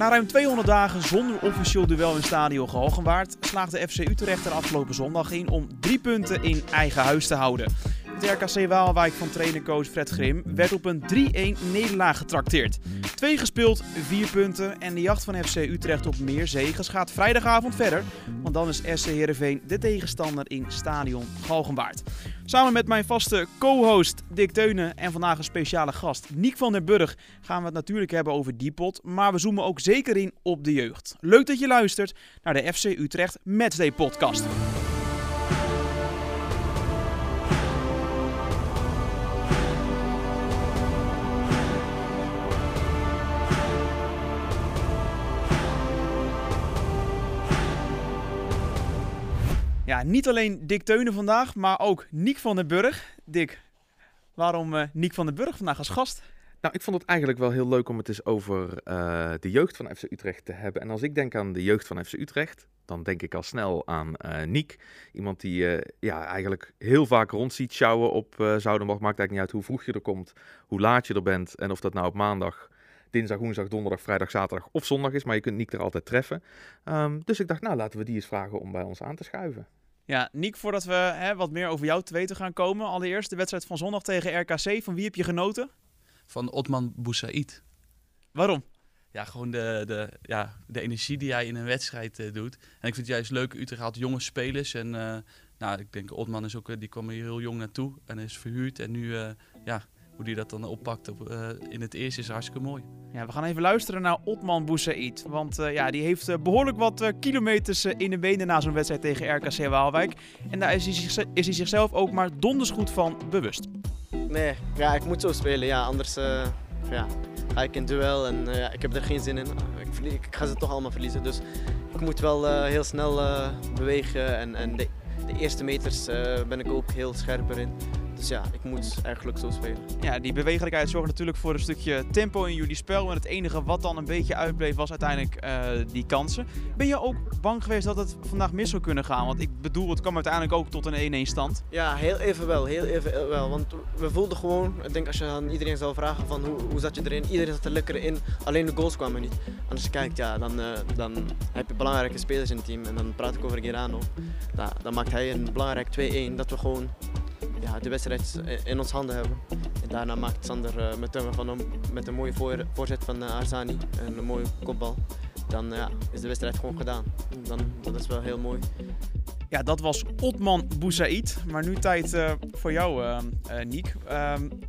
Na ruim 200 dagen zonder officieel duel in stadion Galgenwaard slaagde FC Utrecht er afgelopen zondag in om drie punten in eigen huis te houden. Het RKC Waalwijk van trainercoach Fred Grim werd op een 3-1 nederlaag getrakteerd. Twee gespeeld, vier punten en de jacht van FC Utrecht op meer zegens gaat vrijdagavond verder. Want dan is SC Heerenveen de tegenstander in stadion Galgenwaard. Samen met mijn vaste co-host Dick Teunen en vandaag een speciale gast Niek van der Burg gaan we het natuurlijk hebben over die pot. Maar we zoomen ook zeker in op de jeugd. Leuk dat je luistert naar de FC Utrecht Matchday podcast. Ja, niet alleen Dick Teunen vandaag, maar ook Niek van den Burg. Dick, waarom uh, Niek van den Burg vandaag als gast? Nou, ik vond het eigenlijk wel heel leuk om het eens over uh, de jeugd van FC Utrecht te hebben. En als ik denk aan de jeugd van FC Utrecht, dan denk ik al snel aan uh, Niek. Iemand die ja, eigenlijk heel vaak rond ziet sjouwen op uh, Zoudenbach. Maakt eigenlijk niet uit hoe vroeg je er komt, hoe laat je er bent. En of dat nou op maandag, dinsdag, woensdag, donderdag, vrijdag, zaterdag of zondag is. Maar je kunt Niek er altijd treffen. Um, dus ik dacht, nou laten we die eens vragen om bij ons aan te schuiven. Ja, Niek, voordat we hè, wat meer over jou te weten gaan komen. Allereerst de wedstrijd van zondag tegen RKC. Van wie heb je genoten? Van Otman Boussaid. Waarom? Ja, gewoon de, de, ja, de energie die hij in een wedstrijd uh, doet. En ik vind het juist leuk, Utrecht had jonge spelers. En uh, nou, ik denk Otman is ook, die kwam hier heel jong naartoe en is verhuurd. En nu, ja, hoe die dat dan oppakt op, in het eerste is hartstikke mooi. Ja, we gaan even luisteren naar Otman Boussaid. Want uh, ja, die heeft uh, behoorlijk wat uh, kilometers in de benen na zo'n wedstrijd tegen RKC Waalwijk. En daar is hij, zich, is hij zichzelf ook maar donders goed van bewust. Nee, ja, ik moet zo spelen. Ja, anders ja, ga ik in duel en ja, ik heb er geen zin in. Ik, ik, ga ze toch allemaal verliezen. Dus ik moet wel heel snel bewegen. En, en de, de eerste meters ben ik ook heel scherper in. Dus ja, ik moet eigenlijk zo spelen. Ja, die bewegelijkheid zorgt natuurlijk voor een stukje tempo in jullie spel. En het enige wat dan een beetje uitbleef was uiteindelijk uh, die kansen. Ben je ook bang geweest dat het vandaag mis zou kunnen gaan? Want ik bedoel, het kwam uiteindelijk ook tot een 1-1 stand. Ja, heel even wel. Heel even wel. Want we voelden gewoon, ik denk als je aan iedereen zou vragen van hoe, hoe zat je erin? Iedereen zat er lekker in. Alleen de goals kwamen niet. En als je kijkt, ja, dan, uh, dan heb je belangrijke spelers in het team. En dan praat ik over Gerano. Da, dan maakt hij een belangrijk 2-1. Dat we gewoon ja, de wedstrijd in ons handen hebben. En daarna maakt Sander uh, met, van een, met een mooie voor, voorzet van uh, Arzani en een mooie kopbal. Dan ja, is de wedstrijd gewoon gedaan. Dan, dat is wel heel mooi. Ja, dat was Otman Boussaid. Maar nu tijd voor jou, uh, Niek.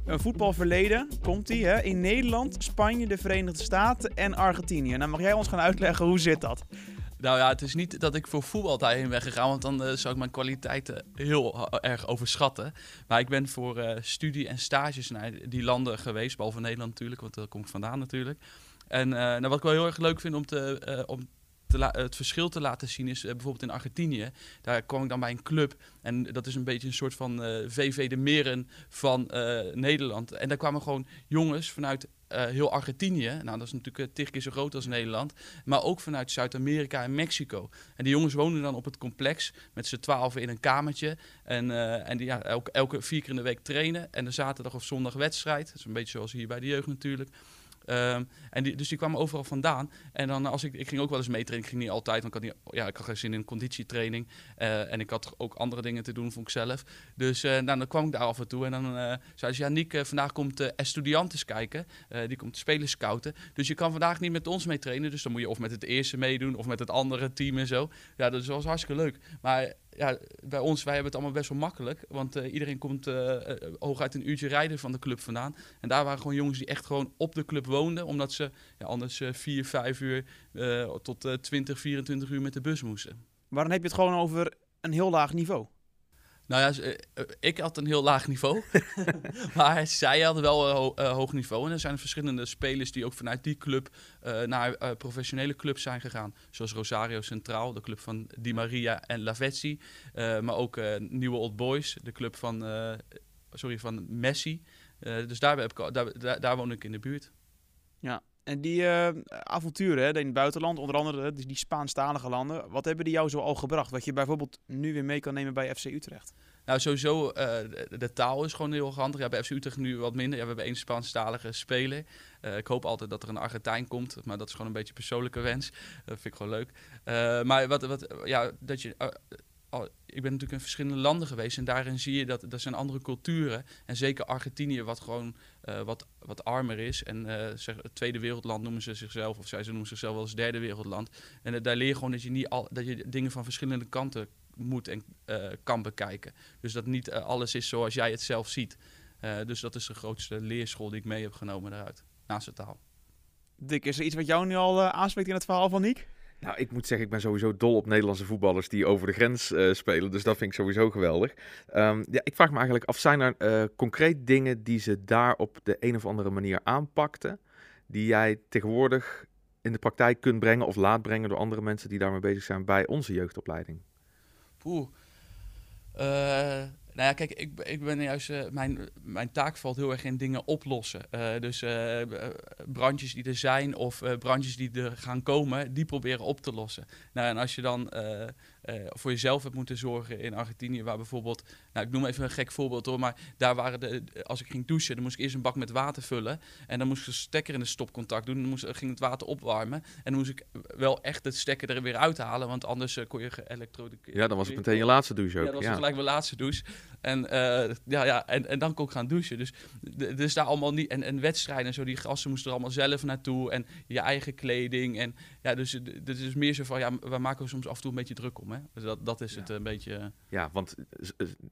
een voetbalverleden komt hij hè? in Nederland, Spanje, de Verenigde Staten en Argentinië. Nou, mag jij ons gaan uitleggen hoe zit dat? Nou ja, het is niet dat ik voor voetbal daarheen ben gegaan, want dan uh, zou ik mijn kwaliteiten heel erg overschatten. Maar ik ben voor uh, studie en stages naar die landen geweest, behalve Nederland natuurlijk, want daar kom ik vandaan natuurlijk. En uh, nou, wat ik wel heel erg leuk vind om te, om het verschil te laten zien is bijvoorbeeld in Argentinië. Daar kwam ik dan bij een club en dat is een beetje een soort van VV de Meren van Nederland. En daar kwamen gewoon jongens vanuit uh, heel Argentinië. Nou, dat is natuurlijk uh, tig keer zo groot als Nederland. Maar ook vanuit Zuid-Amerika en Mexico. En die jongens wonen dan op het complex met z'n twaalf in een kamertje. En, uh, en die ja, elke, elke vier keer in de week trainen. En de zaterdag of zondag wedstrijd. Dat is een beetje zoals hier bij de jeugd natuurlijk. Um, en dus die kwamen overal vandaan. En dan als ik, ik ging ook wel eens meetrainen. Ik ging niet altijd, want ik had, niet, ja, ik had geen zin in conditietraining. Uh, en ik had ook andere dingen te doen, vond ik zelf. Dus uh, nou, dan kwam ik daar af en toe. En dan zei ze, ja Niek, vandaag komt Estudiantes kijken. die komt spelen scouten. Dus je kan vandaag niet met ons mee trainen. Dus dan moet je of met het eerste meedoen of met het andere team en zo. Ja, dat was hartstikke leuk. Maar ja, bij ons, wij hebben het allemaal best wel makkelijk. Want uh, iedereen komt uh, hooguit een uurtje rijden van de club vandaan. En daar waren gewoon jongens die echt gewoon op de club woonden. Omdat ze ja, anders vier, vijf uur tot 20, 24 uur met de bus moesten. Maar dan heb je het gewoon over een heel laag niveau. Nou ja, ik had een heel laag niveau. maar zij hadden wel een ho uh, hoog niveau. En er zijn verschillende spelers die ook vanuit die club uh, naar uh, professionele clubs zijn gegaan. Zoals Rosario Centraal, de club van Di Maria en Lavezzi. maar ook Nieuwe Old Boys, de club van, sorry, van Messi. dus daar, heb ik, daar, daar, daar woon ik in de buurt. Ja, en die uh, avonturen hè, in het buitenland, onder andere die, Spaanstalige landen, wat hebben die jou zo al gebracht? Wat je bijvoorbeeld nu weer mee kan nemen bij FC Utrecht? Nou, sowieso, uh, de, taal is gewoon heel handig. Ja, bij FC Utrecht nu wat minder. Ja, we hebben één Spaanstalige speler. Uh, ik hoop altijd dat er een Argentijn komt, maar dat is gewoon een beetje een persoonlijke wens. Dat vind ik gewoon leuk. Maar wat, wat, ja, dat je ik ben natuurlijk in verschillende landen geweest en daarin zie je dat er zijn andere culturen. En zeker Argentinië, wat gewoon uh, wat, wat armer is. En uh, zeg, het tweede wereldland noemen ze zichzelf, of zij ze noemen zichzelf wel eens derde wereldland. En uh, daar leer je gewoon dat je, niet al, dat je dingen van verschillende kanten moet en kan bekijken. Dus dat niet alles is zoals jij het zelf ziet. dus dat is de grootste leerschool die ik mee heb genomen daaruit, naast de taal. Dick, is er iets wat jou nu al aanspreekt in het verhaal van Niek? Nou, ik moet zeggen, ik ben sowieso dol op Nederlandse voetballers die over de grens uh, spelen. Dus dat vind ik sowieso geweldig. Um, ja, ik vraag me eigenlijk af, zijn er uh, concreet dingen die ze daar op de een of andere manier aanpakten, die jij tegenwoordig in de praktijk kunt brengen of laat brengen door andere mensen die daarmee bezig zijn bij onze jeugdopleiding? Poeh. Uh, nou ja, kijk, ik, ik ben juist. Uh, mijn, mijn taak valt heel erg in dingen oplossen. Uh, dus uh, brandjes die er zijn of brandjes die er gaan komen, die proberen op te lossen. Nou, en als je dan voor jezelf hebt moeten zorgen in Argentinië, waar bijvoorbeeld, nou ik noem even een gek voorbeeld hoor, maar daar waren de, als ik ging douchen, dan moest ik eerst een bak met water vullen en dan moest ik de stekker in de stopcontact doen, dan moest, ging het water opwarmen en dan moest ik wel echt het stekker er weer uithalen, want anders uh, kon je geëlektroniseerd. Ja, dan was het meteen je laatste douche ook. Ja, dat was gelijk mijn laatste douche. En, uh, ja, ja, en, en dan kon ik gaan douchen. Dus, dus daar allemaal niet. En, en wedstrijden en zo, die gasten moesten er allemaal zelf naartoe. En je eigen kleding. En ja, dus het is meer zo van, ja, we maken soms af en toe een beetje druk om. Hè? Dus dat, dat is het een beetje. Ja, want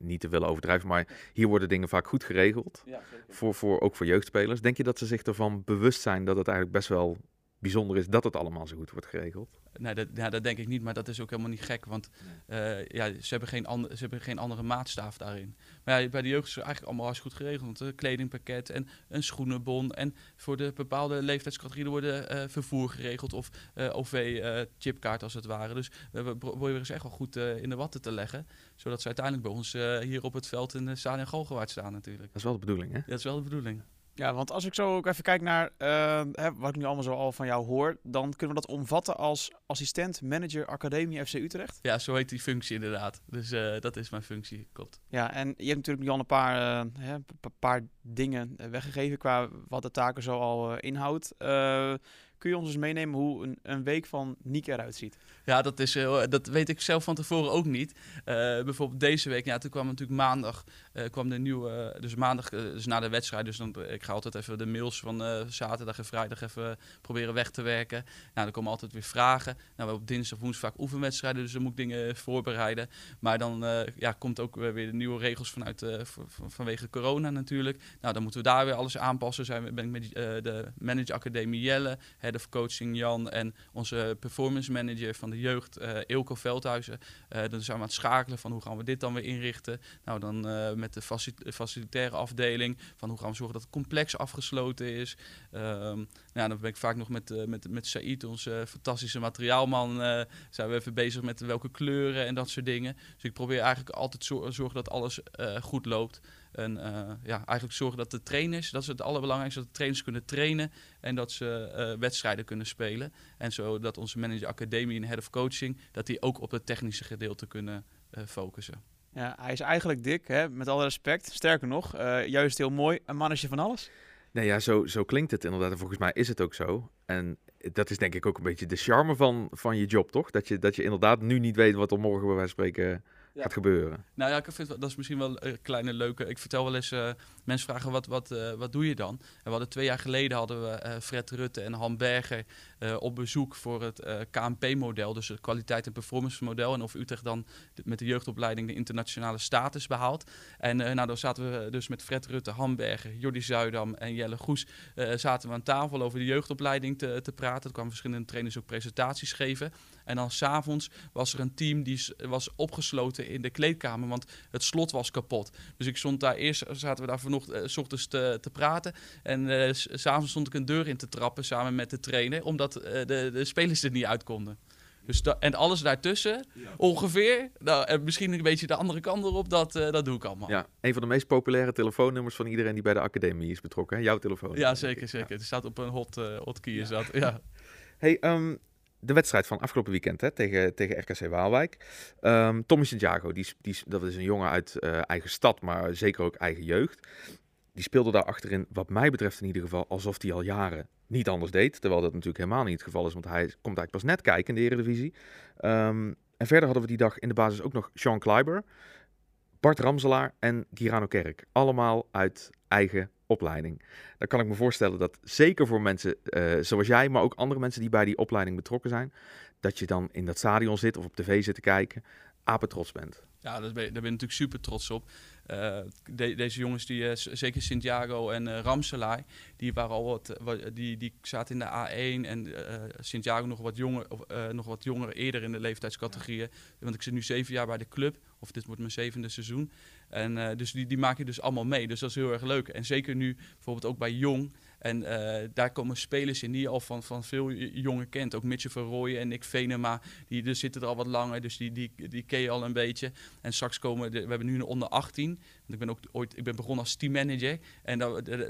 niet te willen overdrijven, maar hier worden dingen vaak goed geregeld. Ja, voor, voor, ook voor jeugdspelers. Denk je dat ze zich ervan bewust zijn dat het eigenlijk best wel bijzonder is dat het allemaal zo goed wordt geregeld? Nee, dat, ja, dat denk ik niet, maar dat is ook helemaal niet gek, want uh, ja, ze, hebben geen ze hebben geen andere maatstaaf daarin. Maar ja, bij de jeugd is het eigenlijk allemaal hartstikke goed geregeld. Een kledingpakket en een schoenenbon. En voor de bepaalde leeftijdscategorieën worden uh, vervoer geregeld of uh, OV-chipkaart als het ware. Dus we proberen ze echt wel goed in de watten te leggen, zodat ze uiteindelijk bij ons hier op het veld in de Stadion Galgenwaard staan natuurlijk. Dat is wel de bedoeling, hè? dat is wel de bedoeling. Ja, want als ik zo ook even kijk naar uh, hè, wat ik nu allemaal zo al van jou hoor, dan kunnen we dat omvatten als assistent manager Academie FC Utrecht. Ja, zo heet die functie inderdaad. Dus uh, dat is mijn functie, klopt. Ja, en je hebt natuurlijk nu al een paar, uh, hè, paar dingen weggegeven qua wat de taken zo al inhoudt. Kun je ons eens meenemen hoe een, een week van Niek eruit ziet? Ja, dat, is, uh, dat weet ik zelf van tevoren ook niet. Uh, bijvoorbeeld deze week, ja, toen kwam natuurlijk maandag, kwam de nieuwe, dus maandag, dus na de wedstrijd. Dus dan, ik ga altijd even de mails van zaterdag en vrijdag even proberen weg te werken. Nou, er komen altijd weer vragen. Nou, we op dinsdag, woensdag vaak oefenwedstrijden, dus dan moet ik dingen voorbereiden. Maar dan ja, komt ook weer de nieuwe regels vanuit, vanwege corona natuurlijk. Nou, dan moeten we daar weer alles aanpassen. Zijn, ben ik met de Manager Academie Jelle, Head of Coaching Jan en onze performance manager van de jeugd, Ilko Veldhuizen. Dan zijn we aan het schakelen van hoe gaan we dit dan weer inrichten. Nou, dan uh, met de facilitaire afdeling van hoe gaan we zorgen dat het complex afgesloten is. Nou, dan ben ik vaak nog met, met, met Said, onze fantastische materiaalman, zijn we even bezig met welke kleuren en dat soort dingen. Dus ik probeer eigenlijk altijd zorgen dat alles goed loopt. En ja, eigenlijk zorgen dat de trainers, dat is het allerbelangrijkste, dat de trainers kunnen trainen en dat ze wedstrijden kunnen spelen. En zodat onze manager academie en head of coaching, dat die ook op het technische gedeelte kunnen focussen. Ja, hij is eigenlijk dik, hè, met alle respect. Sterker nog, juist heel mooi, een mannetje van alles. Nee, ja, zo, zo klinkt het inderdaad. En volgens mij is het ook zo. En dat is denk ik ook een beetje de charme van, van je job, toch? Dat je, dat je inderdaad nu niet weet wat er morgen bij wijze van spreken gaat gebeuren. Nou ja, ik vind dat is misschien wel een kleine leuke. Ik vertel wel eens, uh, mensen vragen wat, wat, uh, wat doe je dan? En we hadden twee jaar geleden hadden we uh, Fred Rutte en Han Berger op bezoek voor het KNP-model, dus het kwaliteit- en performance-model. En of Utrecht dan met de jeugdopleiding de internationale status behaalt. En nou, dan zaten we dus met Fred Rutte, Han Berger, Jordi Zuidam en Jelle Goes zaten we aan tafel over de jeugdopleiding te, te praten. Er kwamen verschillende trainers ook presentaties geven. En dan s'avonds was er een team die was opgesloten in de kleedkamer, want het slot was kapot. Dus ik stond daar eerst, zaten we daar vanochtend, s ochtends te, te praten. En uh, s'avonds stond ik een deur in te trappen samen met de trainer, omdat uh, de, de spelers er niet uit konden. Dus en alles daartussen, ongeveer, nou, en misschien een beetje de andere kant erop, dat, uh, dat doe ik allemaal. Ja, een van de meest populaire telefoonnummers van iedereen die bij de academie is betrokken. Hè? Jouw telefoon. Ja, zeker, zeker. Het staat op een hot, uh, hotkey is dat, ja. Hey, um, de wedstrijd van afgelopen weekend hè, tegen, tegen RKC Waalwijk. Um, Tommy Santiago, die, die, dat is een jongen uit uh, eigen stad, maar zeker ook eigen jeugd. Die speelde daar achterin, wat mij betreft in ieder geval, alsof hij al jaren niet anders deed. Terwijl dat natuurlijk helemaal niet het geval is, want hij komt eigenlijk pas net kijken in de Eredivisie. Um, en verder hadden we die dag in de basis ook nog Sean Kleiber, Bart Ramselaar en Girano Kerk. Allemaal uit eigen opleiding. Dan kan ik me voorstellen dat zeker voor mensen uh, zoals jij, maar ook andere mensen die bij die opleiding betrokken zijn, dat je dan in dat stadion zit of op tv zit te kijken, apen trots bent. Ja, daar ben, daar ben je natuurlijk super trots op. De, deze jongens, die, uh, zeker Santiago en uh, Ramselaar, die waren al wat, wat, die, die zaten in de A1 en Santiago nog wat jonger, of, nog wat jonger eerder in de leeftijdscategorieën. Want ik zit nu zeven jaar bij de club, of dit wordt mijn zevende seizoen. En dus die, die maak je dus allemaal mee. Dus dat is heel erg leuk. En zeker nu bijvoorbeeld ook bij Jong. En uh, daar komen spelers in die je al van, van veel jongen kent. Ook Mitchell van Rooyen en Nick Venema. Die dus zitten er al wat langer, dus die, die, die ken je al een beetje. En straks komen, we hebben nu een onder 18 ik ben ook ooit ik ben begonnen als teammanager. En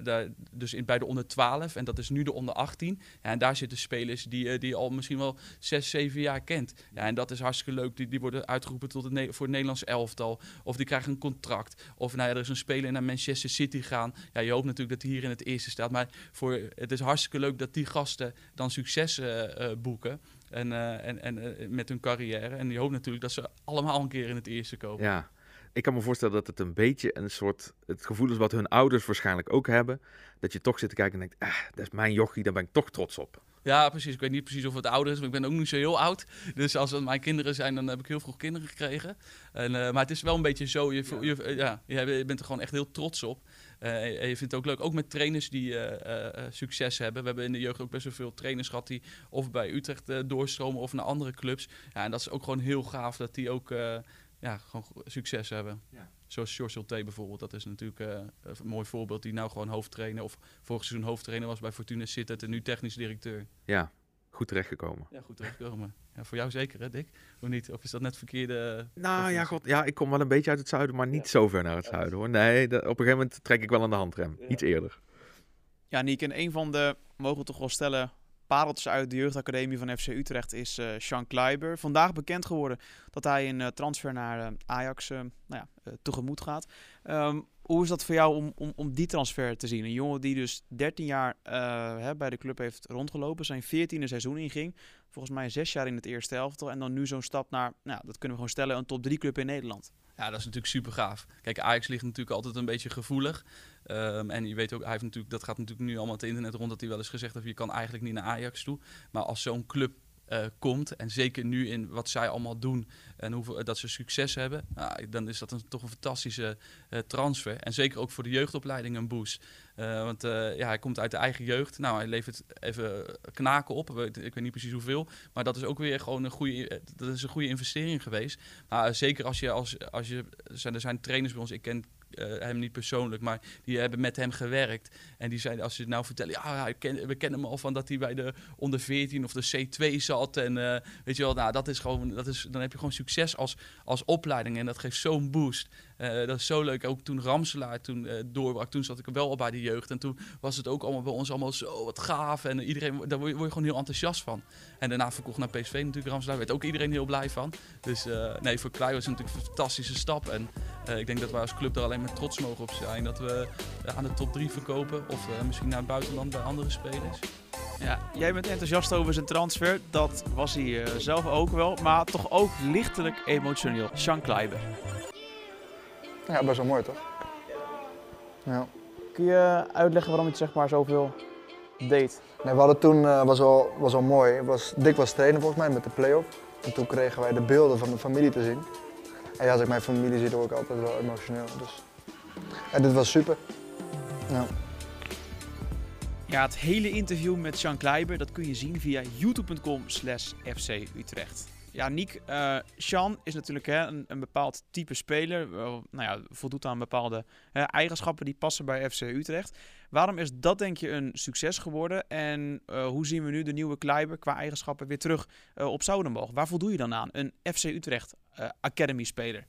daar, dus in, bij de onder 12. En dat is nu de onder 18. Ja, en daar zitten spelers die, uh, die al misschien wel 6, 7 jaar kent. Ja, en dat is hartstikke leuk. Die, die worden uitgeroepen tot het voor het Nederlands elftal. Of die krijgen een contract. Of nou ja, er is een speler naar Manchester City gaan. Ja, je hoopt natuurlijk dat hij hier in het eerste staat. Maar voor, het is hartstikke leuk dat die gasten dan succes uh, uh, boeken. En, en, en met hun carrière. En je hoopt natuurlijk dat ze allemaal een keer in het eerste komen. Ja, ik kan me voorstellen dat het een beetje een soort het gevoel is wat hun ouders waarschijnlijk ook hebben. Dat je toch zit te kijken en denkt, ah, dat is mijn jochie, daar ben ik toch trots op. Ja, precies. Ik weet niet precies of het ouder is, maar ik ben ook niet zo heel oud. Dus als het mijn kinderen zijn, dan heb ik heel vroeg kinderen gekregen. En, uh, maar het is wel een beetje zo, je, ja. Je, ja, je bent er gewoon echt heel trots op. Uh, en je vindt het ook leuk, ook met trainers die uh, succes hebben. We hebben in de jeugd ook best wel veel trainers gehad die of bij Utrecht doorstromen of naar andere clubs. Ja, en dat is ook gewoon heel gaaf dat die ook ja, gewoon succes hebben. Ja. Zoals George T bijvoorbeeld, dat is natuurlijk uh, een mooi voorbeeld. Die nou gewoon hoofdtrainer of vorig seizoen hoofdtrainer was bij Fortuna Sittard en nu technisch directeur. Ja, goed terechtgekomen. Ja, goed terechtgekomen. Ja, voor jou zeker hè Dick? Of niet? Of is dat net verkeerde... Nou ja, god, ja, ik kom wel een beetje uit het zuiden, maar niet zo ver naar het zuiden hoor. Nee, op een gegeven moment trek ik wel aan de handrem. Iets eerder. Ja, Niek, en een van de, mogen we toch wel stellen, pareltjes uit de jeugdacademie van FC Utrecht is uh, Sean Kleiber. Vandaag bekend geworden dat hij een uh, transfer naar uh, Ajax nou ja, tegemoet gaat. Um, hoe is dat voor jou om, om, om die transfer te zien? Een jongen die dus 13 jaar hè, bij de club heeft rondgelopen, zijn 14e seizoen inging. Volgens mij zes jaar in het eerste elftal. En dan nu zo'n stap naar, nou, dat kunnen we gewoon stellen, een top 3 club in Nederland. Ja, dat is natuurlijk super gaaf. Kijk, Ajax ligt natuurlijk altijd een beetje gevoelig. Um, en je weet ook, hij heeft natuurlijk, dat gaat natuurlijk nu allemaal het internet rond dat hij wel eens gezegd heeft, je kan eigenlijk niet naar Ajax toe. Maar als zo'n club uh, komt. En zeker nu in wat zij allemaal doen en hoeveel, dat ze succes hebben. Nou, dan is dat een, toch een fantastische uh, transfer. En zeker ook voor de jeugdopleiding een boost. Uh, want ja, hij komt uit de eigen jeugd. Nou, hij levert even knaken op. Ik weet niet precies hoeveel. Maar dat is ook weer gewoon een goede, dat is een goede investering geweest. Maar zeker als je als, als je. Er zijn trainers bij ons. Ik ken uh, hem niet persoonlijk, maar die hebben met hem gewerkt. En die zeiden, als ze het nou vertellen, ja, we kennen hem al van dat hij bij de onder 14 of de C2 zat. En uh, weet je wel, nou, dat is gewoon, dat is, dan heb je gewoon succes als, als opleiding. En dat geeft zo'n boost. Uh, dat is zo leuk. Ook toen Ramselaar toen uh, doorbrak, toen zat ik wel al bij de jeugd. En toen was het ook allemaal bij ons allemaal zo wat gaaf. En iedereen, daar word je, gewoon heel enthousiast van. En daarna verkocht naar PSV natuurlijk Ramselaar. Werd ook iedereen heel blij van. Dus uh, nee, voor Klei was het natuurlijk een fantastische stap. En ik denk dat wij als club er alleen maar trots mogen op zijn. Dat we aan de top 3 verkopen. Of misschien naar het buitenland bij andere spelers. Ja, jij bent enthousiast over zijn transfer. Dat was hij zelf ook wel. Maar toch ook lichtelijk emotioneel. Sean Kleiber. Ja, best wel mooi toch? Ja. Kun je uitleggen waarom je het zeg maar zoveel deed? Nee, we hadden toen, uh, was wel, was wel mooi, was, Dick was trainer volgens mij met de play-off. En toen kregen wij de beelden van de familie te zien. En ja, als ik mijn familie zie, dan word ik altijd wel emotioneel. Dus. En dit was super. Ja. Ja, het hele interview met Jean Kleiber, dat kun je zien via youtube.com slash FC Utrecht. Ja, Niek, uh, Sean is natuurlijk hè, een, een, bepaald type speler. Nou ja, voldoet aan bepaalde eigenschappen die passen bij FC Utrecht. Waarom is dat denk je een succes geworden? En eh, hoe zien we nu de nieuwe Kleiber qua eigenschappen weer terug op Zoudenboog? Waar voldoe je dan aan? Een FC Utrecht Academy speler?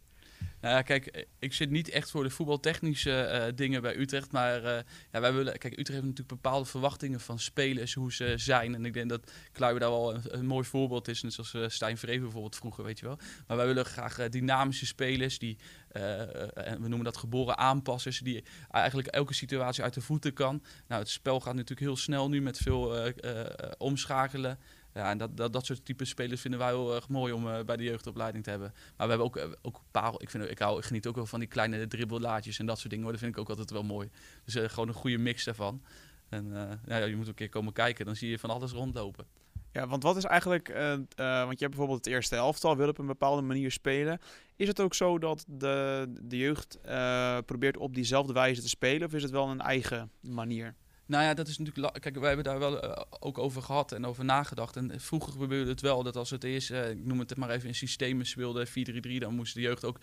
Nou ja, kijk, eh, ik zit niet echt voor de voetbaltechnische eh, dingen bij Utrecht. Maar eh, ja, wij willen. Kijk, Utrecht heeft natuurlijk bepaalde verwachtingen van spelers, hoe ze zijn. En ik denk dat Kluiber daar wel een, mooi voorbeeld is. Net zoals uh, Stijn Vreven bijvoorbeeld vroeger, weet je wel. Maar wij willen graag dynamische spelers die. we noemen dat geboren aanpassers, die eigenlijk elke situatie uit de voeten kan. Nou, het spel gaat natuurlijk heel snel nu met veel omschakelen. Ja, en dat, dat, dat soort type spelers vinden wij heel erg mooi om uh, bij de jeugdopleiding te hebben. Maar we hebben ook, uh, ook parel. Ik, vind, ik, hou, ik geniet ook wel van die kleine dribbellaatjes en dat soort dingen. Dat vind ik ook altijd wel mooi. Dus uh, gewoon een goede mix daarvan. En ja, je moet een keer komen kijken, dan zie je van alles rondlopen. Ja, want wat is eigenlijk, want je hebt bijvoorbeeld het eerste elftal, wil op een bepaalde manier spelen. Is het ook zo dat de, de jeugd probeert op diezelfde wijze te spelen, of is het wel een eigen manier? Nou ja, dat is natuurlijk. Kijk, wij hebben daar wel uh, ook over gehad en over nagedacht. En vroeger gebeurde het wel dat als het eerst, uh, ik noem het maar even, in systemen speelde 4-3-3, dan moest de jeugd ook 4-3-3.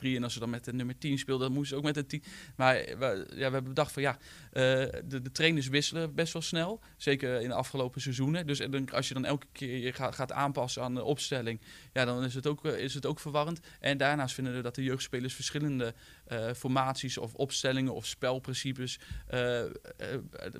En als ze dan met de nummer 10 speelden, dan moest ze ook met de 10. Maar we, ja, we hebben bedacht van ja, uh, de, de, trainers wisselen best wel snel. Zeker in de afgelopen seizoenen. Dus als je dan elke keer gaat, gaat aanpassen aan de opstelling, ja, dan is het, ook, is het ook verwarrend. En daarnaast vinden we dat de jeugdspelers verschillende formaties of opstellingen of spelprincipes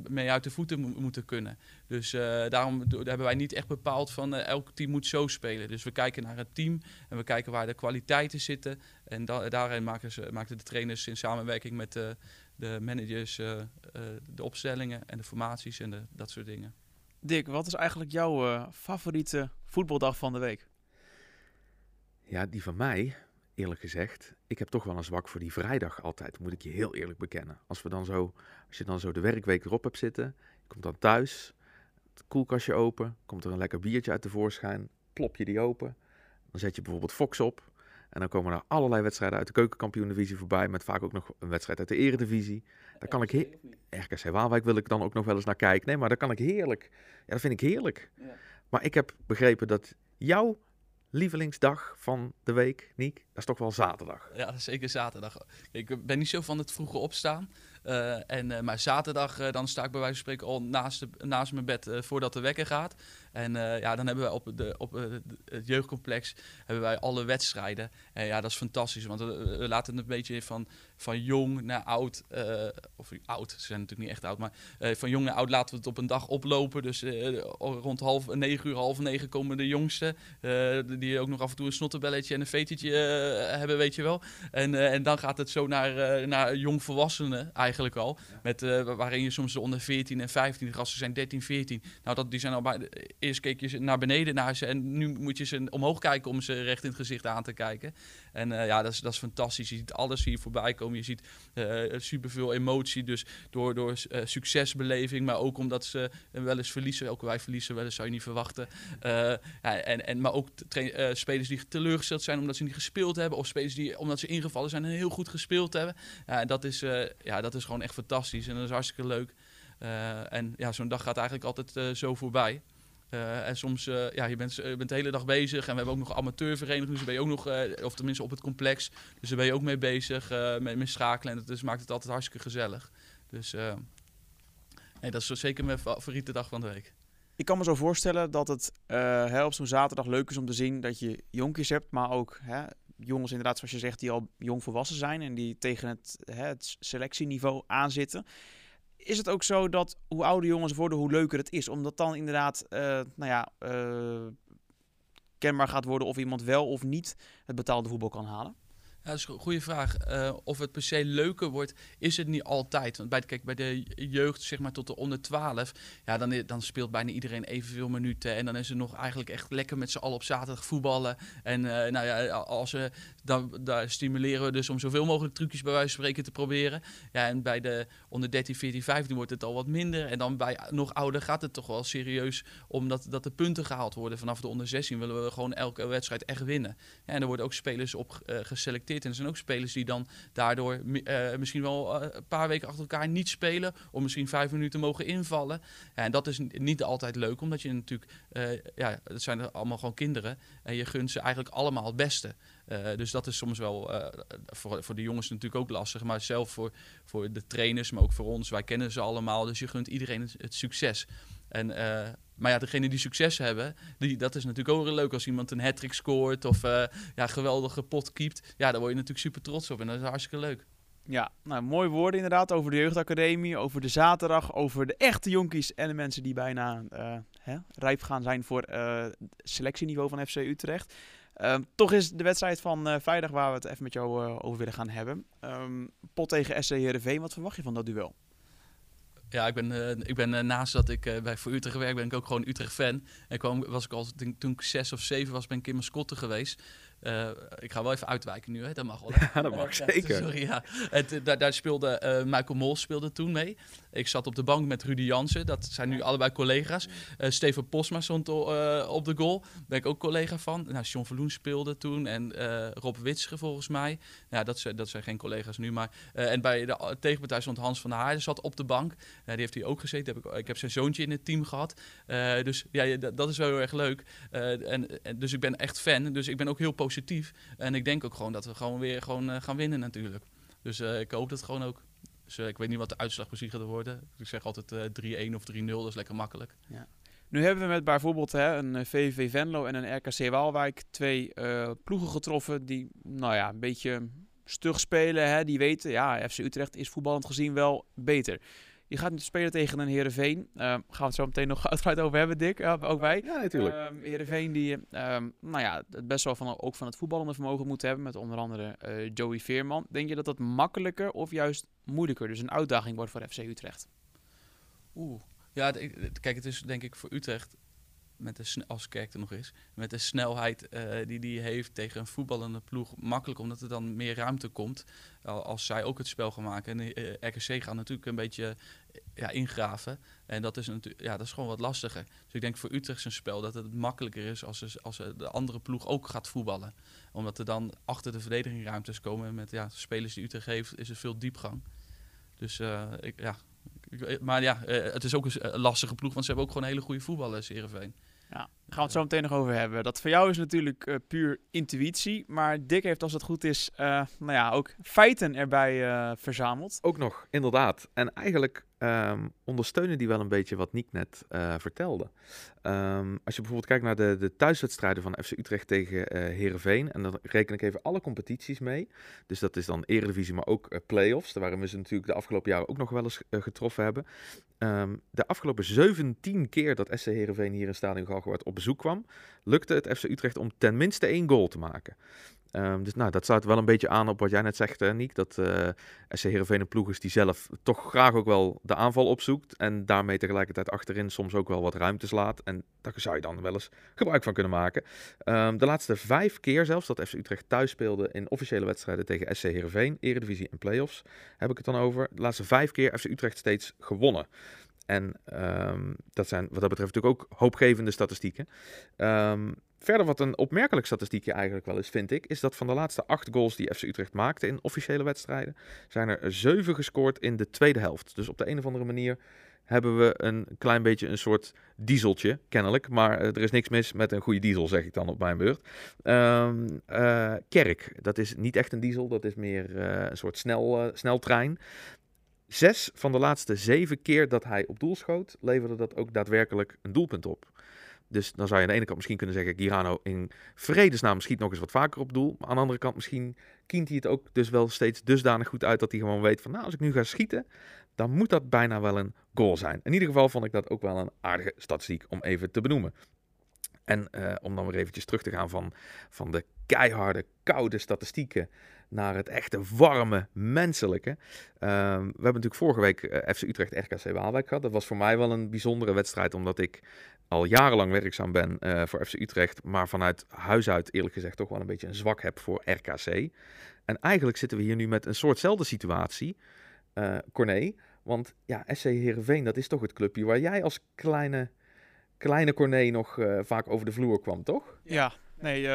mee uit de voeten moeten kunnen. Dus uh, daarom hebben wij niet echt bepaald van uh, elk team moet zo spelen. Dus we kijken naar het team en we kijken waar de kwaliteiten zitten. En da daarin maken, ze, maken de trainers in samenwerking met de, de managers uh, de opstellingen en de formaties en de, dat soort dingen. Dick, wat is eigenlijk jouw favoriete voetbaldag van de week? Ja, die van mij eerlijk gezegd, ik heb toch wel een zwak voor die vrijdag altijd, moet ik je heel eerlijk bekennen. Als, we dan zo, als je dan zo de werkweek erop hebt zitten, je komt dan thuis, het koelkastje open, komt er een lekker biertje uit tevoorschijn, plop je die open, dan zet je bijvoorbeeld Fox op en dan komen er allerlei wedstrijden uit de keukenkampioen-divisie voorbij, met vaak ook nog een wedstrijd uit de eredivisie. Daar kan ik RKC Waalwijk wil ik dan ook nog wel eens naar kijken. Nee, maar daar kan ik heerlijk. Ja, dat vind ik heerlijk. Ja. Maar ik heb begrepen dat jouw lievelingsdag van de week, Niek? Dat is toch wel zaterdag? Ja, zeker zaterdag. Ik ben niet zo van het vroege opstaan. Uh, en, uh, maar zaterdag dan sta ik bij wijze van spreken al naast, naast mijn bed voordat de wekker gaat. En ja, dan hebben wij op, de, op het jeugdcomplex hebben wij alle wedstrijden. En ja, dat is fantastisch. Want we, we laten het een beetje van, van jong naar oud. of oud, ze zijn natuurlijk niet echt oud. Maar van jong naar oud laten we het op een dag oplopen. Dus rond half negen uur, half negen komen de jongsten. die ook nog af en toe een snottenbelletje en een vetertje hebben, weet je wel. En, en dan gaat het zo naar, naar jongvolwassenen eigenlijk al. Met, waarin je soms de onder 14 en 15, de gasten zijn 13, 14. Nou, dat, die zijn al bij, eerst keek je naar beneden naar ze en nu moet je ze omhoog kijken om ze recht in het gezicht aan te kijken. En uh, ja, dat is, dat is fantastisch. Je ziet alles hier voorbij komen. Je ziet uh, superveel emotie, dus door, door succesbeleving, maar ook omdat ze wel eens verliezen. Ook wij verliezen wel eens, zou je niet verwachten. ja, en, en, maar ook spelers die teleurgesteld zijn omdat ze niet gespeeld hebben, of spelers die omdat ze ingevallen zijn en heel goed gespeeld hebben. Ja, dat is, ja, dat is gewoon echt fantastisch en dat is hartstikke leuk. En ja, zo'n dag gaat eigenlijk altijd zo voorbij. Uh, en soms, ja, je bent, je bent de hele dag bezig. En we hebben ook nog amateurverenigingen, dus ben je ook nog, of tenminste op het complex. Dus daar ben je ook mee bezig, met, met schakelen. En dat dus maakt het altijd hartstikke gezellig. Dus nee, dat is zeker mijn favoriete dag van de week. Ik kan me zo voorstellen dat het op zo'n zaterdag leuk is om te zien dat je jonkjes hebt, maar ook hè, jongens inderdaad, zoals je zegt, die al jong volwassen zijn en die tegen het, hè, het selectieniveau aanzitten. Is het ook zo dat hoe ouder jongens worden, hoe leuker het is? Omdat dan inderdaad, uh, nou ja, uh, kenbaar gaat worden of iemand wel of niet het betaalde voetbal kan halen? Ja, dat is een goede vraag. Uh, of het per se leuker wordt, is het niet altijd. Want bij de, kijk, bij de jeugd, zeg maar tot de onder 12, ja, dan, dan speelt bijna iedereen evenveel minuten. En dan is het nog eigenlijk echt lekker met z'n allen op zaterdag voetballen. En uh, nou ja, als we, dan, daar stimuleren we dus om zoveel mogelijk trucjes bij wijze van spreken te proberen. Ja, en bij de onder 13, 14, 15 wordt het al wat minder. En dan bij nog ouder gaat het toch wel serieus omdat dat de punten gehaald worden. Vanaf de onder 16 willen we gewoon elke wedstrijd echt winnen. En er worden ook spelers op uh, geselecteerd en er zijn ook spelers die dan daardoor uh, misschien wel uh, een paar weken achter elkaar niet spelen. Of misschien vijf minuten mogen invallen. En dat is niet altijd leuk, omdat je natuurlijk, uh, ja, het zijn allemaal gewoon kinderen. En je gunt ze eigenlijk allemaal het beste. dus dat is soms wel voor, voor de jongens natuurlijk ook lastig. Maar zelf voor, voor de trainers, maar ook voor ons. Wij kennen ze allemaal. Dus je gunt iedereen het, het succes. En maar ja, degene die succes hebben, die, dat is natuurlijk ook leuk als iemand een hat scoort of uh, ja, geweldige pot keept. Ja, daar word je natuurlijk super trots op en dat is hartstikke leuk. Ja, nou, mooi woorden inderdaad over de jeugdacademie, over de zaterdag, over de echte jonkies en de mensen die bijna uh, hè, rijp gaan zijn voor uh, selectieniveau van FC Utrecht. Uh, toch is de wedstrijd van vrijdag waar we het even met jou over willen gaan hebben. Um, pot tegen SC Heerenveen, wat verwacht je van dat duel? Ja, ik ben, ik ben naast dat ik bij voor Utrecht werk, ben ik ook gewoon Utrecht-fan. En kwam, was ik al, toen ik zes of zeven was, ben ik in mascotte geweest. Uh, ik ga wel even uitwijken nu, hè? dat mag wel. Ja, dat mag zeker. Sorry, ja. Het, daar, daar, speelde uh, Michael Mols speelde toen mee. Ik zat op de bank met Rudy Jansen, dat zijn nu allebei collega's. Steven Posma stond op de goal, daar ben ik ook collega van. Nou, John Verloen speelde toen en Rob Witsche volgens mij. Ja, dat, zijn, dat zijn geen collega's nu, maar... en bij de tegenpartij stond Hans van der Haarden, zat op de bank. die heeft hij ook gezeten. Heb ik, ik heb zijn zoontje in het team gehad. dus ja, dat is wel heel erg leuk. en, en, dus ik ben echt fan, dus ik ben ook heel positief positief. En ik denk ook gewoon dat we gewoon weer gewoon, uh, gaan winnen natuurlijk. Dus uh, ik hoop dat gewoon ook. Dus uh, ik weet niet wat de uitslag precies gaat worden. Ik zeg altijd 3-1 of 3-0, dat is lekker makkelijk. Ja. Nu hebben we met bijvoorbeeld hè, een VVV Venlo en een RKC Waalwijk twee ploegen getroffen die nou ja, een beetje stug spelen. Hè, die weten, ja, FC Utrecht is voetballend gezien wel beter. Je gaat nu spelen tegen een Heerenveen. Uh, gaan we het zo meteen nog uitgebreid over hebben, Dick. Uh, ook wij. Ja, natuurlijk. Uh, Heerenveen die ehm, nou ja, het best wel van, ook van het voetballende vermogen moet hebben. Met onder andere eh, Joey Veerman. Denk je dat dat makkelijker of juist moeilijker, dus een uitdaging wordt voor FC Utrecht? Oeh. Ja, kijk, het is denk ik voor Utrecht met de, als Kerk er nog is, met de snelheid uh, die die heeft tegen een voetballende ploeg makkelijk, omdat er dan meer ruimte komt. Als zij ook het spel gaan maken. En uh, eh, RKC gaat natuurlijk een beetje ja, ingraven. En dat is, ja, dat is gewoon wat lastiger. Dus ik denk voor Utrecht zijn spel dat het makkelijker is als, als de andere ploeg ook gaat voetballen. Omdat er dan achter de verdediging ruimtes komen. Met ja, spelers die Utrecht heeft, is er veel diepgang. Dus ik, ja, maar ja, het is ook een lastige ploeg, want ze hebben ook gewoon hele goede voetballers, Heerenveen. Ja, daar gaan we het zo meteen nog over hebben. Dat voor jou is natuurlijk uh, puur intuïtie. Maar Dick heeft, als het goed is, uh, nou ja, ook feiten erbij uh, verzameld. Ook nog, inderdaad. En eigenlijk um, ondersteunen die wel een beetje wat Niek net uh, vertelde. Um, als je bijvoorbeeld kijkt naar de, de thuiswedstrijden van FC Utrecht tegen uh, Heerenveen, en dan reken ik even alle competities mee. Dus dat is dan Eredivisie, maar ook uh, play-offs, waar we ze natuurlijk de afgelopen jaren ook nog wel eens getroffen hebben. Um, de afgelopen 17 keer dat SC Heerenveen hier in Stadion Galgenwaard op bezoek kwam, lukte het FC Utrecht om tenminste één goal te maken. Um, dus nou, dat sluit wel een beetje aan op wat jij net zegt, hè, Niek. Dat uh, SC Heerenveen een ploeg is die zelf toch graag ook wel de aanval opzoekt. En daarmee tegelijkertijd achterin soms ook wel wat ruimte slaat. En daar zou je dan wel eens gebruik van kunnen maken. Um, de laatste vijf keer zelfs dat FC Utrecht thuis speelde in officiële wedstrijden tegen SC Heerenveen, Eredivisie en Playoffs, heb ik het dan over. De laatste vijf keer FC Utrecht steeds gewonnen. En um, dat zijn wat dat betreft natuurlijk ook hoopgevende statistieken. Um, verder wat een opmerkelijk statistiekje eigenlijk wel is, vind ik, is dat van de laatste acht goals die FC Utrecht maakte in officiële wedstrijden, zijn er zeven gescoord in de tweede helft. Dus op de een of andere manier hebben we een klein beetje een soort dieseltje, kennelijk. Maar uh, er is niks mis met een goede diesel, zeg ik dan op mijn beurt. Um, uh, Kerk, dat is niet echt een diesel, dat is meer uh, een soort snel, sneltrein. Zes van de laatste zeven keer dat hij op doel schoot, leverde dat ook daadwerkelijk een doelpunt op. Dus dan zou je aan de ene kant misschien kunnen zeggen, Girano in vredesnaam schiet nog eens wat vaker op doel. Maar aan de andere kant misschien kient hij het ook dus wel steeds dusdanig goed uit dat hij gewoon weet van, nou als ik nu ga schieten, dan moet dat bijna wel een goal zijn. In ieder geval vond ik dat ook wel een aardige statistiek om even te benoemen. En uh, om dan weer eventjes terug te gaan van, van de keiharde, koude statistieken naar het echte warme, menselijke. Um, we hebben natuurlijk vorige week uh, FC Utrecht RKC Waalwijk gehad. Dat was voor mij wel een bijzondere wedstrijd, omdat ik al jarenlang werkzaam ben uh, voor FC Utrecht, maar vanuit huis uit eerlijk gezegd toch wel een beetje een zwak heb voor RKC. En eigenlijk zitten we hier nu met een soortzelfde situatie, uh, Corné. Want ja, SC Heerenveen, dat is toch het clubje waar jij als kleine, kleine Corné nog uh, vaak over de vloer kwam, toch? Ja, Nee,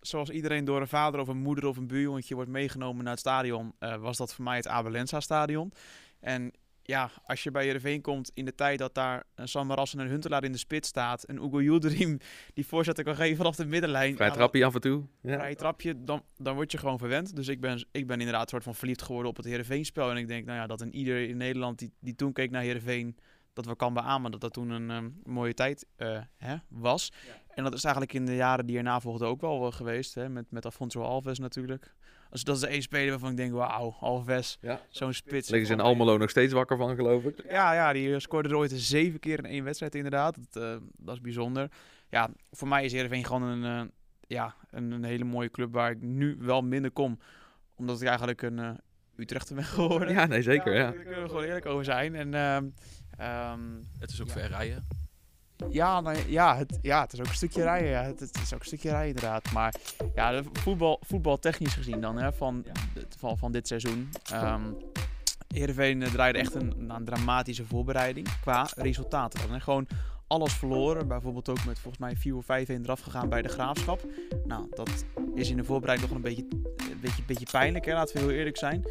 zoals iedereen door een vader of een moeder of een buurjongetje wordt meegenomen naar het stadion, was dat voor mij het Abelensa stadion. En ja, als je bij Jereveen komt in de tijd dat daar een Samaras en een Huntelaar in de spits staat, een Ugo Yildirim die voorzetten kan geven vanaf de middenlijn. Vrij trapje af en toe. Ja. Vrij trapje, dan, dan word je gewoon verwend. Dus ik ben, ik ben inderdaad soort van verliefd geworden op het Heerenveen spel. En ik denk, nou ja, dat een ieder in Nederland die, die toen keek naar Heerenveen dat we kan beamen dat dat toen een ehm, mooie tijd eh, hè, was. En dat is eigenlijk in de jaren die erna volgden ook wel eh, geweest. Hè, met, met Alfonso Alves natuurlijk. Dus dat is de één speler waarvan ik denk, wauw, Alves, Ja. zo'n spits. Liggen ze in Almelo nog steeds wakker van, geloof ik. Ja, ja, die scoorde er ooit zeven keer in één wedstrijd inderdaad. Dat, eh, dat is bijzonder. Ja, voor mij is Heerenveen gewoon een, eh, ja, een, een hele mooie club waar ik nu wel minder kom. Omdat ik eigenlijk een uh, Utrechter ben geworden. Ja, nee, zeker. Ja, Daar kunnen we gewoon eerlijk over zijn. En ehm, ehm, Het is ook Ja. ver rijden. Ja, nou, ja, het, ja, het is ook een stukje rijden. Ja. Het, het is ook een stukje rijden inderdaad. Maar ja, voetbal, voetbaltechnisch gezien dan, hè, van, van, van dit seizoen. Ehm Heerenveen eh, draaide echt een, een dramatische voorbereiding qua resultaten. dan, hè. Gewoon alles verloren. Bijvoorbeeld ook met volgens mij 4 of 5 1 eraf gegaan bij de Graafschap. Nou, dat is in de voorbereiding nog een beetje, een beetje, beetje pijnlijk, hè, laten we heel eerlijk zijn.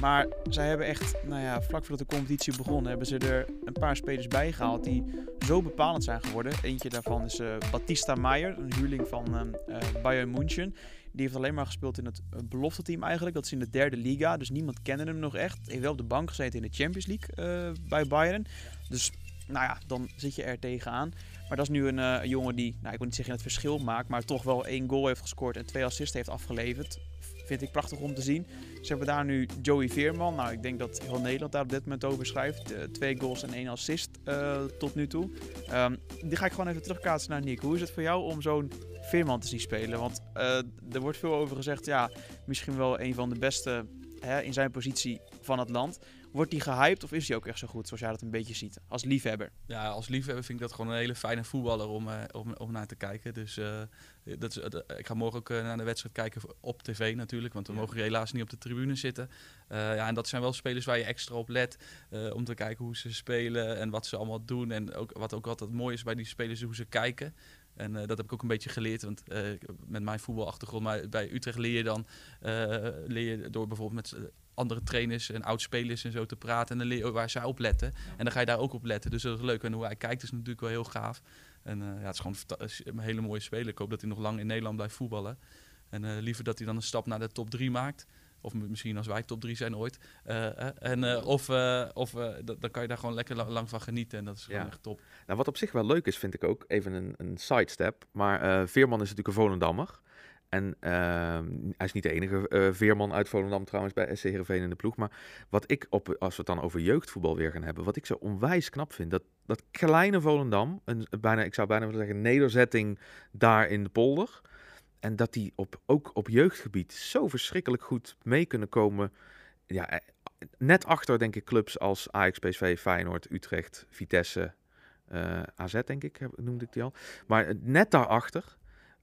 Maar zij hebben echt, nou ja, vlak voordat de competitie begon, hebben ze er een paar spelers bij gehaald die zo bepalend zijn geworden. Eentje daarvan is eh Batista Maier, een huurling van eh, eh, Bayern München. Die heeft alleen maar gespeeld in het eh, belofte team eigenlijk. Dat is in de derde liga, dus niemand kende hem nog echt. Heeft wel op de bank gezeten in de Champions League bij Bayern. Dus nou ja, dan zit je er tegenaan. Maar dat is nu een, een jongen die, nou, ik wil niet zeggen het verschil maakt, maar toch wel één goal heeft gescoord en twee assists heeft afgeleverd. Vind ik prachtig om te zien. Ze hebben daar nu Joey Veerman. Nou, ik denk dat heel Nederland daar op dit moment over schrijft. Eh, twee goals en één assist eh, tot nu toe. Ehm, die ga ik gewoon even terugkaatsen naar Nick. Hoe is het voor jou om zo'n Veerman te zien spelen? Want eh, er wordt veel over gezegd, ja, misschien wel een van de beste hè, in zijn positie van het land. Wordt hij gehyped of is hij ook echt zo goed, zoals jij dat een beetje ziet? Als liefhebber. Ja, als liefhebber vind ik dat gewoon een hele fijne voetballer om, om, om naar te kijken. Dus dat is, eh, ik ga morgen ook eh, naar de wedstrijd kijken op tv natuurlijk. Want we Ja. mogen helaas niet op de tribune zitten. Eh, ja, en dat zijn wel spelers waar je extra op let. om te kijken hoe ze spelen en wat ze allemaal doen. En ook, wat ook altijd mooi is bij die spelers, hoe ze kijken. En dat heb ik ook een beetje geleerd. Want met mijn voetbalachtergrond, maar bij Utrecht leer je dan leer je door bijvoorbeeld met andere trainers en oud-spelers en zo te praten. En dan leer je waar zij op letten. En dan ga je daar ook op letten. Dus dat is leuk. En hoe hij kijkt is natuurlijk wel heel gaaf. En eh, ja, het is gewoon een hele mooie speler. Ik hoop dat hij nog lang in Nederland blijft voetballen. En eh, liever dat hij dan een stap naar de top 3 maakt. Of misschien als wij top 3 zijn ooit. Eh, en, of of dan kan je daar gewoon lekker la- lang van genieten. En dat is gewoon Ja. echt top. Nou, wat op zich wel leuk is, vind ik ook, even een, een sidestep. Maar Veerman is natuurlijk een Volendammer. En ehm, hij is niet de enige eh, Veerman uit Volendam trouwens bij SC Heerenveen in de ploeg. Maar wat ik, op, als we het dan over jeugdvoetbal weer gaan hebben, wat ik zo onwijs knap vind, dat, dat kleine Volendam, een, bijna, ik zou bijna willen zeggen nederzetting daar in de polder. En dat die op, ook op jeugdgebied zo verschrikkelijk goed mee kunnen komen. Ja, eh, net achter denk ik clubs als Ajax, PSV, Feyenoord, Utrecht, Vitesse, eh, AZ denk ik, noemde ik die al. Maar net daarachter,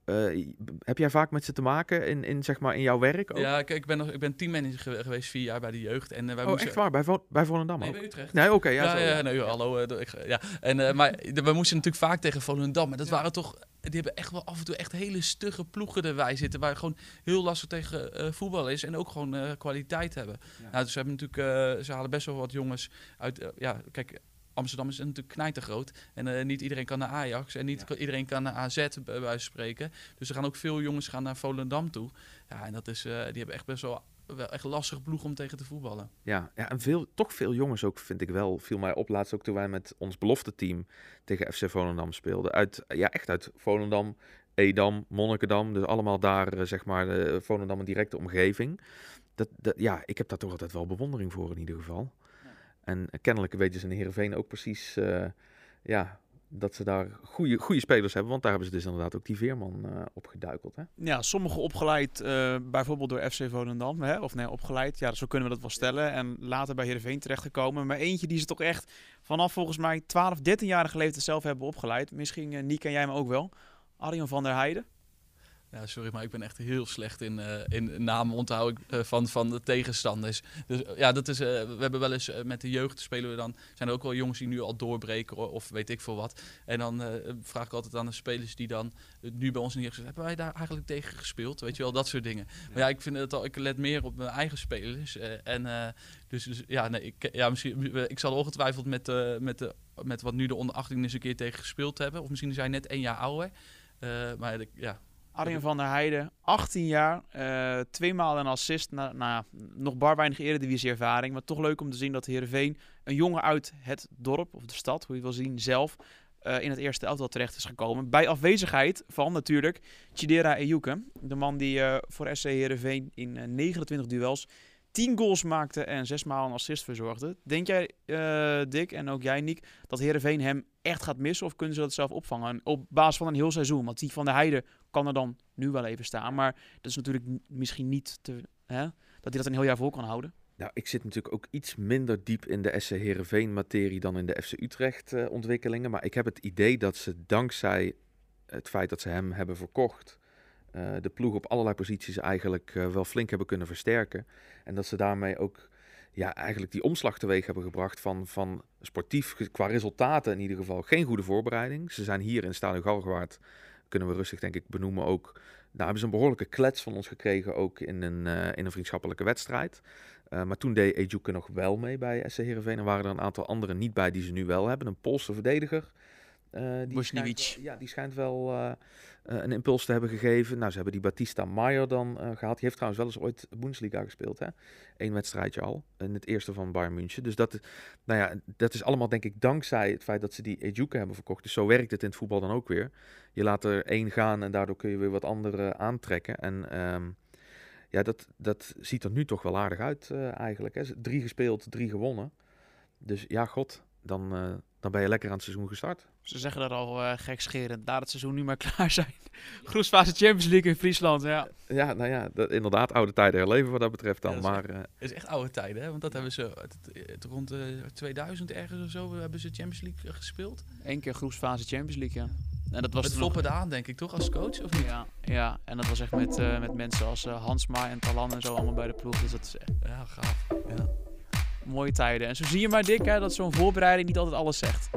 eh, heb jij vaak met ze te maken in, in, zeg maar, in jouw werk ook? Ja, kijk, ik ben, nog, ik ben teammanager ge- geweest vier jaar bij de jeugd. En eh, wij oh, moesten... echt waar? Bij, Vo bij Volendam Nee, ook? bij Utrecht. Nee, oké, ja, Ja, ja, ja. nee, hallo. eh, ik- ja. En, maar we moesten natuurlijk vaak tegen Volendam. En dat waren toch... Die hebben echt wel af en toe echt hele stugge ploegen erbij zitten. Waar gewoon heel lastig tegen voetbal is. En ook gewoon kwaliteit hebben. Nou, dus ze, hebben natuurlijk, ze halen best wel wat jongens uit... ja, kijk, Amsterdam is natuurlijk knijtergroot. En eh, niet iedereen kan naar Ajax. En niet Ja. iedereen kan naar AZ, bij wijze van spreken. Dus er gaan ook veel jongens gaan naar Volendam toe. Ja, en dat is, eh, die hebben echt best wel, wel echt lastig ploeg om tegen te voetballen. Ja, ja, en veel, toch veel jongens ook, vind ik wel. Viel mij op laatst ook toen wij met ons belofte team tegen FC Volendam speelden. Uit, ja, echt uit Volendam, Edam, Monnikendam. Dus allemaal daar, eh, zeg maar, Volendam een directe omgeving. Dat, dat, ja, ik heb daar toch altijd wel bewondering voor in ieder geval. En kennelijk weten ze in Heerenveen ook precies, eh, ja, dat ze daar goede, goede spelers hebben. Want daar hebben ze dus inderdaad ook die Veerman eh opgeduikeld. Hè? Ja, sommigen opgeleid eh, bijvoorbeeld door FC Volendam. Hè? Of nee, opgeleid. Ja, zo kunnen we dat wel stellen. En later bij Heerenveen terechtgekomen. Maar eentje die ze toch echt vanaf volgens mij 12, 13-jarige leeftijd zelf hebben opgeleid. Misschien, uh, Niek en jij me ook wel. Arjan van der Heijden. Ja, sorry, maar ik ben echt heel slecht in, uh, in namen onthouden uh, van, van de tegenstanders. Dus uh, ja, dat is, we hebben wel eens met de jeugd spelen we dan. Zijn er ook wel jongens die nu al doorbreken of weet ik veel wat. En dan vraag ik altijd aan de spelers die dan nu bij ons neergezet hebben wij daar eigenlijk tegen gespeeld? Weet je wel, dat soort dingen. Maar ja, ik vind het al, ik let meer op mijn eigen spelers. en dus, dus, ja, nee, ik, ja, misschien, ik zal ongetwijfeld met, met, de, met wat nu de onder 18 eens een keer tegen gespeeld hebben. Of misschien zijn net één jaar ouder. maar ja, Arjen van der Heijden, 18 jaar, uh, twee maal een assist. Nou, nou ja, nog bar weinig eredivisie ervaring, maar toch leuk om te zien dat Heerenveen, een jongen uit het dorp of de stad, hoe je wil zien, zelf uh, in het eerste elftal terecht is gekomen. Bij afwezigheid van natuurlijk Chidera Ejuke, de man die uh, voor SC Heerenveen in 29 duels 10 goals maakte en 6 maal een assist verzorgde. Denk jij, Dick, en ook jij, Niek, dat Heerenveen hem echt gaat missen? Of kunnen ze dat zelf opvangen op basis van een heel seizoen? Want die van de Heide kan er dan nu wel even staan. Maar dat is natuurlijk misschien niet te, hè, dat hij dat een heel jaar vol kan houden. Nou, ik zit natuurlijk ook iets minder diep in de SC Heerenveen-materie dan in de FC Utrecht-ontwikkelingen. maar ik heb het idee dat ze dankzij het feit dat ze hem hebben verkocht... Uh, de ploeg op allerlei posities eigenlijk uh, wel flink hebben kunnen versterken. En dat ze daarmee ook ja, eigenlijk die omslag teweeg hebben gebracht van, van sportief, qua resultaten in ieder geval, geen goede voorbereiding. Ze zijn hier in Stadion Galgenwaard kunnen we rustig denk ik benoemen ook. Daar hebben ze een behoorlijke klets van ons gekregen, ook in een, uh, in een vriendschappelijke wedstrijd. Uh, maar toen deed Ejuke nog wel mee bij SC Heerenveen. En waren er een aantal anderen niet bij die ze nu wel hebben. Een Poolse verdediger. Uh, die schijnt ja, die schijnt wel uh, een impuls te hebben gegeven. Nou, ze hebben die Batista Maier dan gehad. Die heeft trouwens wel eens ooit Bundesliga gespeeld. Hè? Eén wedstrijdje al. In het eerste van Bayern München. Dus dat, nou ja, dat is allemaal denk ik dankzij het feit dat ze die Ejuke hebben verkocht. Dus zo werkt het in het voetbal dan ook weer. Je laat er één gaan en daardoor kun je weer wat andere aantrekken. En um, ja, dat, dat ziet er nu toch wel aardig uit uh, eigenlijk. Hè? Drie gespeeld, drie gewonnen. Dus ja, god, dan dan ben je lekker aan het seizoen gestart. Ze zeggen dat al uh, gekscherend. Laat het seizoen nu maar klaar zijn. Groesfase Champions League in Friesland, ja. Ja, nou ja, dat, inderdaad, oude tijden herleven wat dat betreft dan. Ja, dat maar, is, uh, is echt oude tijden, hè? Want dat hebben ze het, het, rond uh, 2000 ergens of zo hebben ze Champions League gespeeld. Eén keer Groesfase Champions League, ja. En dat was het floppen nog... aan, denk ik, toch, als coach? Of niet? Ja, ja, en dat was echt met, uh, met mensen als uh, Hansma en Talan en zo allemaal bij de ploeg. Dus dat is echt... Ja, gaaf. Ja. Mooie tijden. En zo zie je maar, Dick, hè, dat zo'n voorbereiding niet altijd alles zegt.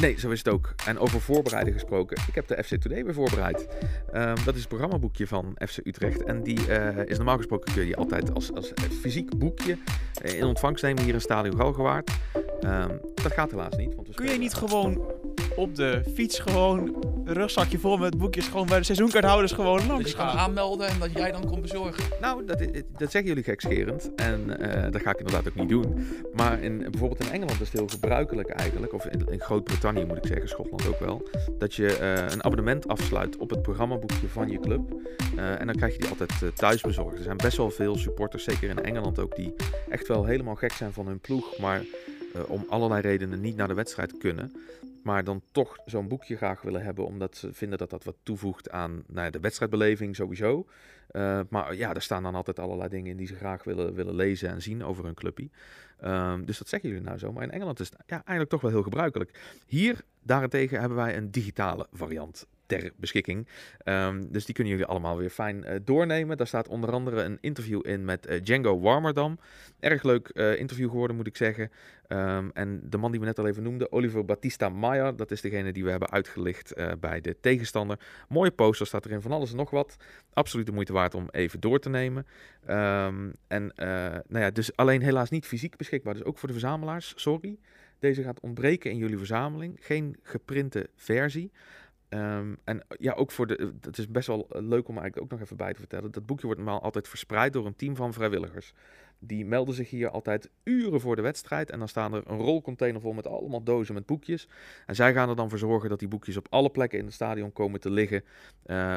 Nee, zo is het ook. En over voorbereiden gesproken. Ik heb de FC Today weer voorbereid. Um, dat is het programmaboekje van FC Utrecht. En die uh, is normaal gesproken kun je altijd als, als fysiek boekje in ontvangst nemen hier in Stadion Galgenwaard. Um, dat gaat helaas niet. Want kun je niet gewoon op de fiets gewoon een rugzakje vol met boekjes gewoon bij de seizoenkaarthouders gewoon langs dus gaan aanmelden en dat jij dan komt bezorgen. Nou, dat, dat zeggen jullie gekscherend en uh, dat ga ik inderdaad ook niet doen. Maar in, bijvoorbeeld in Engeland is het heel gebruikelijk eigenlijk, of in, in Groot-Brittannië moet ik zeggen, Schotland ook wel, dat je uh, een abonnement afsluit op het programmaboekje van je club. Uh, en dan krijg je die altijd thuis bezorgd. Er zijn best wel veel supporters, zeker in Engeland ook, die echt wel helemaal gek zijn van hun ploeg, maar om allerlei redenen niet naar de wedstrijd kunnen maar dan toch zo'n boekje graag willen hebben, omdat ze vinden dat dat wat toevoegt aan nou, de wedstrijdbeleving sowieso. Uh, maar ja, er staan dan altijd allerlei dingen in die ze graag willen, willen lezen en zien over hun clubje. Um, dus dat zeggen jullie nou zo. Maar in Engeland is het ja, eigenlijk toch wel heel gebruikelijk. Hier daarentegen hebben wij een digitale variant ter beschikking. Um, dus die kunnen jullie allemaal weer fijn uh, doornemen. Daar staat onder andere een interview in met uh, Django Warmerdam. Erg leuk uh, interview geworden, moet ik zeggen. Um, en de man die we net al even noemden, Oliver Batista Maier, dat is degene die we hebben uitgelicht bij de tegenstander. Mooie poster staat erin van alles en nog wat. Absoluut de moeite waard om even door te nemen. Um, en nou ja, dus alleen helaas niet fysiek beschikbaar. Dus ook voor de verzamelaars, sorry. Deze gaat ontbreken in jullie verzameling. Geen geprinte versie. Um, en ja, ook voor de. Het is best wel leuk om eigenlijk ook nog even bij te vertellen. Dat boekje wordt normaal altijd verspreid door een team van vrijwilligers. Die melden zich hier altijd uren voor de wedstrijd. En dan staan er een rolcontainer vol met allemaal dozen met boekjes. En zij gaan er dan voor zorgen dat die boekjes op alle plekken in het stadion komen te liggen.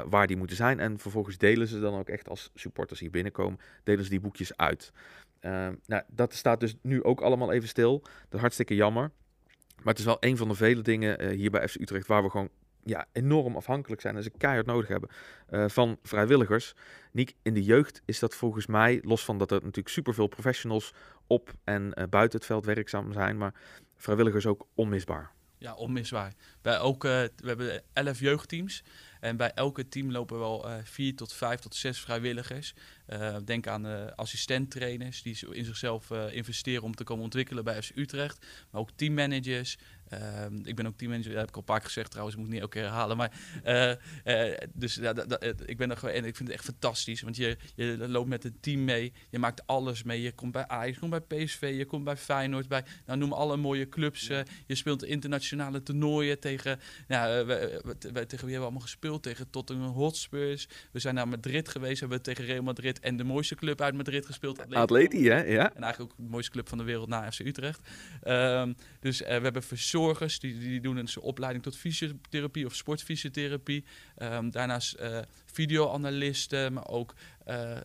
Waar die moeten zijn. En vervolgens delen ze dan ook echt als supporters hier binnenkomen. Delen ze die boekjes uit. Uh, nou, dat staat dus nu ook allemaal even stil. Dat is hartstikke jammer. Maar het is wel een van de vele dingen hier bij FC Utrecht waar we gewoon ja, enorm afhankelijk zijn en ze keihard nodig hebben uh, van vrijwilligers. Niet in de jeugd is dat volgens mij, los van dat er natuurlijk superveel professionals op en uh, buiten het veld werkzaam zijn, maar vrijwilligers ook onmisbaar. Ja, onmisbaar. Bij ook, we hebben elf jeugdteams. En bij elke team lopen wel uh, vier tot vijf tot zes vrijwilligers. Denk aan assistenttrainers die in zichzelf investeren om te komen ontwikkelen bij FC Utrecht. Maar ook teammanagers, Ehm, ik ben ook teammanager, dat heb ik al een paar keer gezegd trouwens, ik moet het niet elke keer herhalen. Maar, eh, eh, dus ja, dat- ik ben er gewoon en ik vind het echt fantastisch. Want je, je loopt met het team mee, je maakt alles mee. Je komt bij Ajax, je komt bij PSV, je komt bij Feyenoord, bij, nou, noem alle mooie clubs. eh, je speelt internationale toernooien tegen, nou, eh, we- we- we- tegen wie hebben we allemaal gespeeld? Tegen Tottenham Hotspurs. We zijn naar Madrid geweest, hebben we tegen Real Madrid en de mooiste club uit Madrid gespeeld. Atleti, hè? Ja. En eigenlijk ook de mooiste club van de wereld na FC Utrecht. Ehm, dus eh, we hebben verzorgers, die, die doen een opleiding tot fysiotherapie of sportfysiotherapie. Ehm, daarnaast eh, videoanalisten, maar ook eh, eh,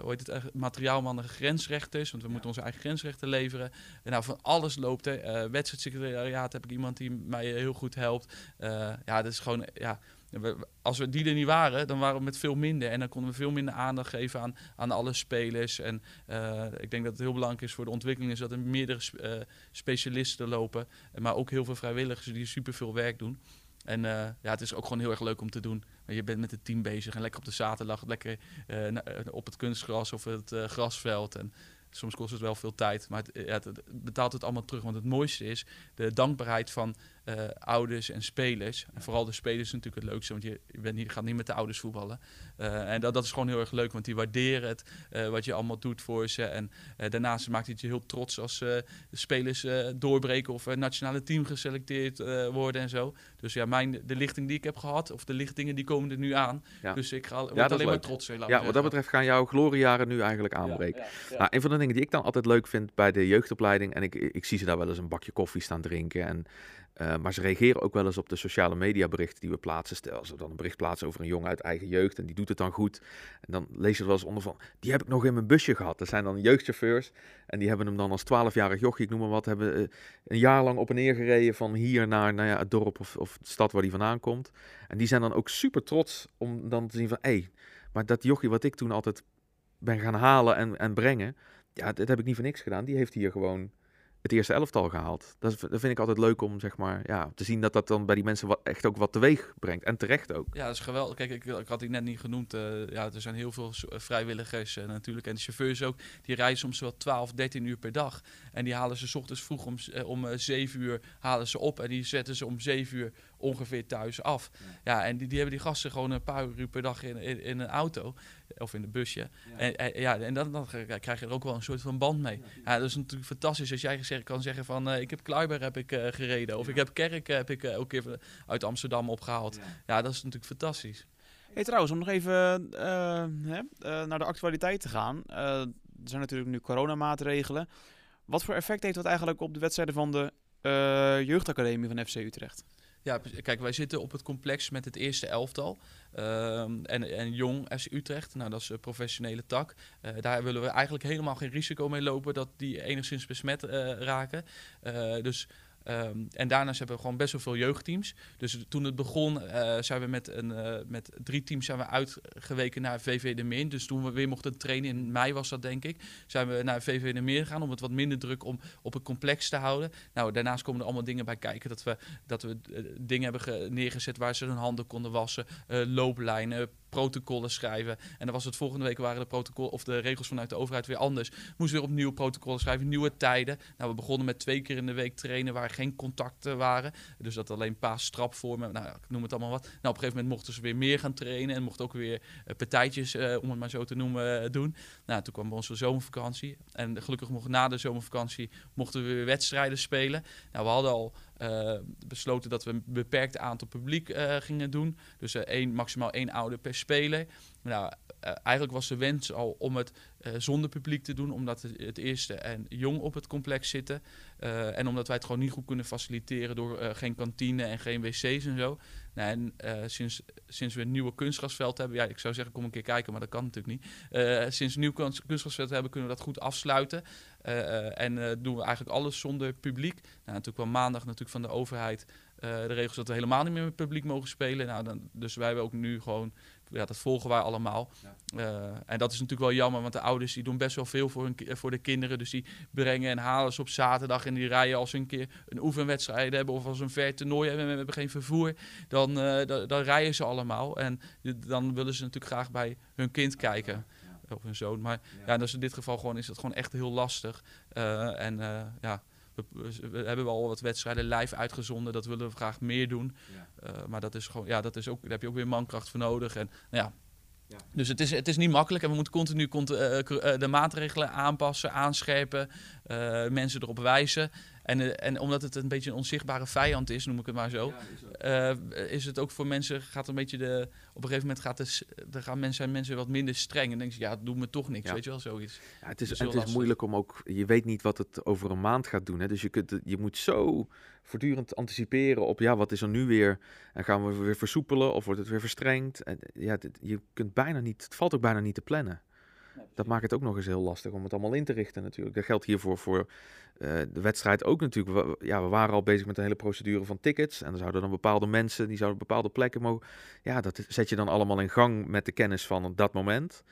hoe heet het, materiaalmannen, grensrechters. Want we moeten onze eigen grensrechten leveren. En nou, van alles loopt er. Eh wedstrijdsecretariaat heb ik iemand die mij heel goed helpt. Ja, dat is gewoon... Ja, als we die er niet waren, dan waren we met veel minder. En dan konden we veel minder aandacht geven aan, aan alle spelers. En eh, ik denk dat het heel belangrijk is voor de ontwikkeling... is dat er meerdere eh, specialisten lopen. Maar ook heel veel vrijwilligers die superveel werk doen. En eh, ja, het is ook gewoon heel erg leuk om te doen. Je bent met het team bezig en lekker op de zaterdag, lekker op het kunstgras of het grasveld. En soms kost het wel veel tijd, maar het betaalt het allemaal terug. Want het mooiste is de dankbaarheid van eh, ouders en spelers. En vooral de spelers is natuurlijk het leukste, want je, je bent niet, gaat niet met de ouders voetballen. Eh, en dat, dat is gewoon heel erg leuk, want die waarderen het, eh, wat je allemaal doet voor ze. En daarnaast maakt het je heel trots als eh, de spelers eh, doorbreken of het nationale team geselecteerd eh, worden en zo. Dus ja, mijn, de lichting die ik heb gehad, of de lichtingen, die komen er nu aan. Ja. Dus ik ga word is alleen maar trots. Ja, wat dat betreft gaan jouw gloriejaren nu eigenlijk aanbreken. Ja, ja, ja. Nou, een van de dingen die ik dan altijd leuk vind bij de jeugdopleiding, en ik, ik zie ze daar wel eens een bakje koffie staan drinken. En, eh, maar ze reageren ook wel eens op de sociale media berichten die we plaatsen. Stel, als we dan een bericht plaatsen over een jongen uit eigen jeugd en die doet het dan goed. En dan lees je wel eens onder van, die heb ik nog in mijn busje gehad. Dat zijn dan jeugdchauffeurs en die hebben hem dan als 12-jarig jochie, ik noem maar wat, hebben eh, een jaar lang op en neer gereden van hier naar nou ja, het dorp of, of de stad waar die vandaan komt. En die zijn dan ook super trots om dan te zien van, hé, hey, maar dat jochie wat ik toen altijd ben gaan halen en, en brengen. Ja, dat heb ik niet voor niks gedaan. Die heeft hier gewoon het eerste elftal gehaald. Dat, dat vind ik altijd leuk om zeg maar, ja, te zien dat dat dan bij die mensen wat, echt ook wat teweeg brengt. En terecht ook. Ja, dat is geweldig. Kijk, ik, ik had die net niet genoemd. eh, ja, er zijn heel veel eh, vrijwilligers eh, natuurlijk. En de chauffeurs ook. Die rijden soms wel 12, 13 uur per dag. En die halen ze 's ochtends vroeg om, om eh, 7 uur halen ze op. En die zetten ze om 7 uur ongeveer thuis af. Ja, en die, die hebben die gasten gewoon een paar uur per dag in, in, in een auto. Of in een busje. En, en, ja, en dan, dan krijg je er ook wel een soort van band mee. Ja, dat is natuurlijk fantastisch als jij gezegd kan zeggen van... eh, ik heb Kluiber heb ik eh, gereden. Of ik heb Kerk heb ik eh, ook even uit Amsterdam opgehaald. Ja, dat is natuurlijk fantastisch. Hey, trouwens, om nog even hè, naar de actualiteit te gaan. Er zijn natuurlijk nu coronamaatregelen. Wat voor effect heeft dat eigenlijk op de wedstrijden van de jeugdacademie van FC Utrecht? Ja, kijk, wij zitten op het complex met het eerste elftal. Ehm, en, en Jong FC Utrecht, nou dat is een professionele tak. Eh, daar willen we eigenlijk helemaal geen risico mee lopen dat die enigszins besmet eh, raken. Eh, dus, ehm, en daarnaast hebben we gewoon best wel veel jeugdteams. Dus toen het begon, eh, zijn we met, een, eh, met drie teams zijn we uitgeweken naar VV de Meer. Dus toen we weer mochten trainen, in mei was dat denk ik, zijn we naar VV de Meer gegaan om het wat minder druk om, op het complex te houden. Nou, daarnaast komen er allemaal dingen bij kijken. Dat we, dat we eh, dingen hebben ge- neergezet waar ze hun handen konden wassen, looplijnen, protocollen schrijven. En dan was het volgende week waren de protocol of de regels vanuit de overheid weer anders. Moesten weer opnieuw protocollen schrijven, nieuwe tijden. Nou, we begonnen met twee keer in de week trainen waar geen contacten waren. Dus dat alleen paas strapvormen. Nou, ja, ik noem het allemaal wat. Nou, op een gegeven moment mochten ze weer meer gaan trainen en mochten ook weer eh, partijtjes, eh, om het maar zo te noemen, eh, doen. Nou, toen kwam onze zomervakantie. En gelukkig mocht na de zomervakantie mochten we weer wedstrijden spelen. Nou, we hadden al besloten dat we een beperkt aantal publiek eh, gingen doen. Dus eh, één, maximaal één ouder per speler. Nou, eh, eigenlijk was de wens al om het eh, zonder publiek te doen, omdat het, het eerste en jong op het complex zitten. Eh, en omdat wij het gewoon niet goed kunnen faciliteren door geen kantine en geen wc's en zo. Nou, en sinds, sinds we een nieuwe kunstgrasveld hebben, ja, ik zou zeggen kom een keer kijken, maar dat kan natuurlijk niet. Sinds we een nieuw kunst- kunstgrasveld hebben, kunnen we dat goed afsluiten. En doen we eigenlijk alles zonder publiek. Nou, natuurlijk kwam maandag natuurlijk van de overheid de regels dat we helemaal niet meer met publiek mogen spelen. Nou, dan, dus wij hebben ook nu gewoon, ja, dat volgen wij allemaal. Eh, en dat is natuurlijk wel jammer, want de ouders die doen best wel veel voor, hun, ki- voor de kinderen. Dus die brengen en halen ze op zaterdag en die rijden als ze een keer een oefenwedstrijd hebben of als ze een ver toernooi hebben en we hebben geen vervoer, dan, eh, dan, dan rijden ze allemaal. En dan willen ze natuurlijk graag bij hun kind kijken. Of hun zoon. Maar ja, dus in dit geval gewoon is het gewoon echt heel lastig. Eh, en eh, ja, we, we- hebben wel wat wedstrijden live uitgezonden. Dat willen we graag meer doen. Eh, maar dat is gewoon, ja, dat is ook, daar heb je ook weer mankracht voor nodig. En, nou ja. Ja. Dus het is, het is niet makkelijk en we moeten continu cont- eh, eh, de maatregelen aanpassen, aanscherpen, mensen erop wijzen. En, eh, en omdat het een beetje een onzichtbare vijand is, noem ik het maar zo, eh, is het ook voor mensen, gaat een beetje de, op een gegeven moment gaat de, er gaan mensen, zijn mensen wat minder streng. En denken ze, ja, het doet me toch niks, Ja. weet je wel, zoiets. Ja, het is, heel het is moeilijk om ook, je weet niet wat het over een maand gaat doen. Hè? Dus je, kunt, je moet zo voortdurend anticiperen op, ja, wat is er nu weer? En gaan we weer versoepelen of wordt het weer verstrengd? En, ja, dit- je kunt bijna niet, het valt ook bijna niet te plannen. Dat maakt het ook nog eens heel lastig om het allemaal in te richten natuurlijk. Dat geldt hiervoor voor eh, de wedstrijd ook natuurlijk. We, ja, we waren al bezig met een hele procedure van tickets. En er zouden dan bepaalde mensen, die zouden bepaalde plekken mogen... Ja, dat zet je dan allemaal in gang met de kennis van dat moment.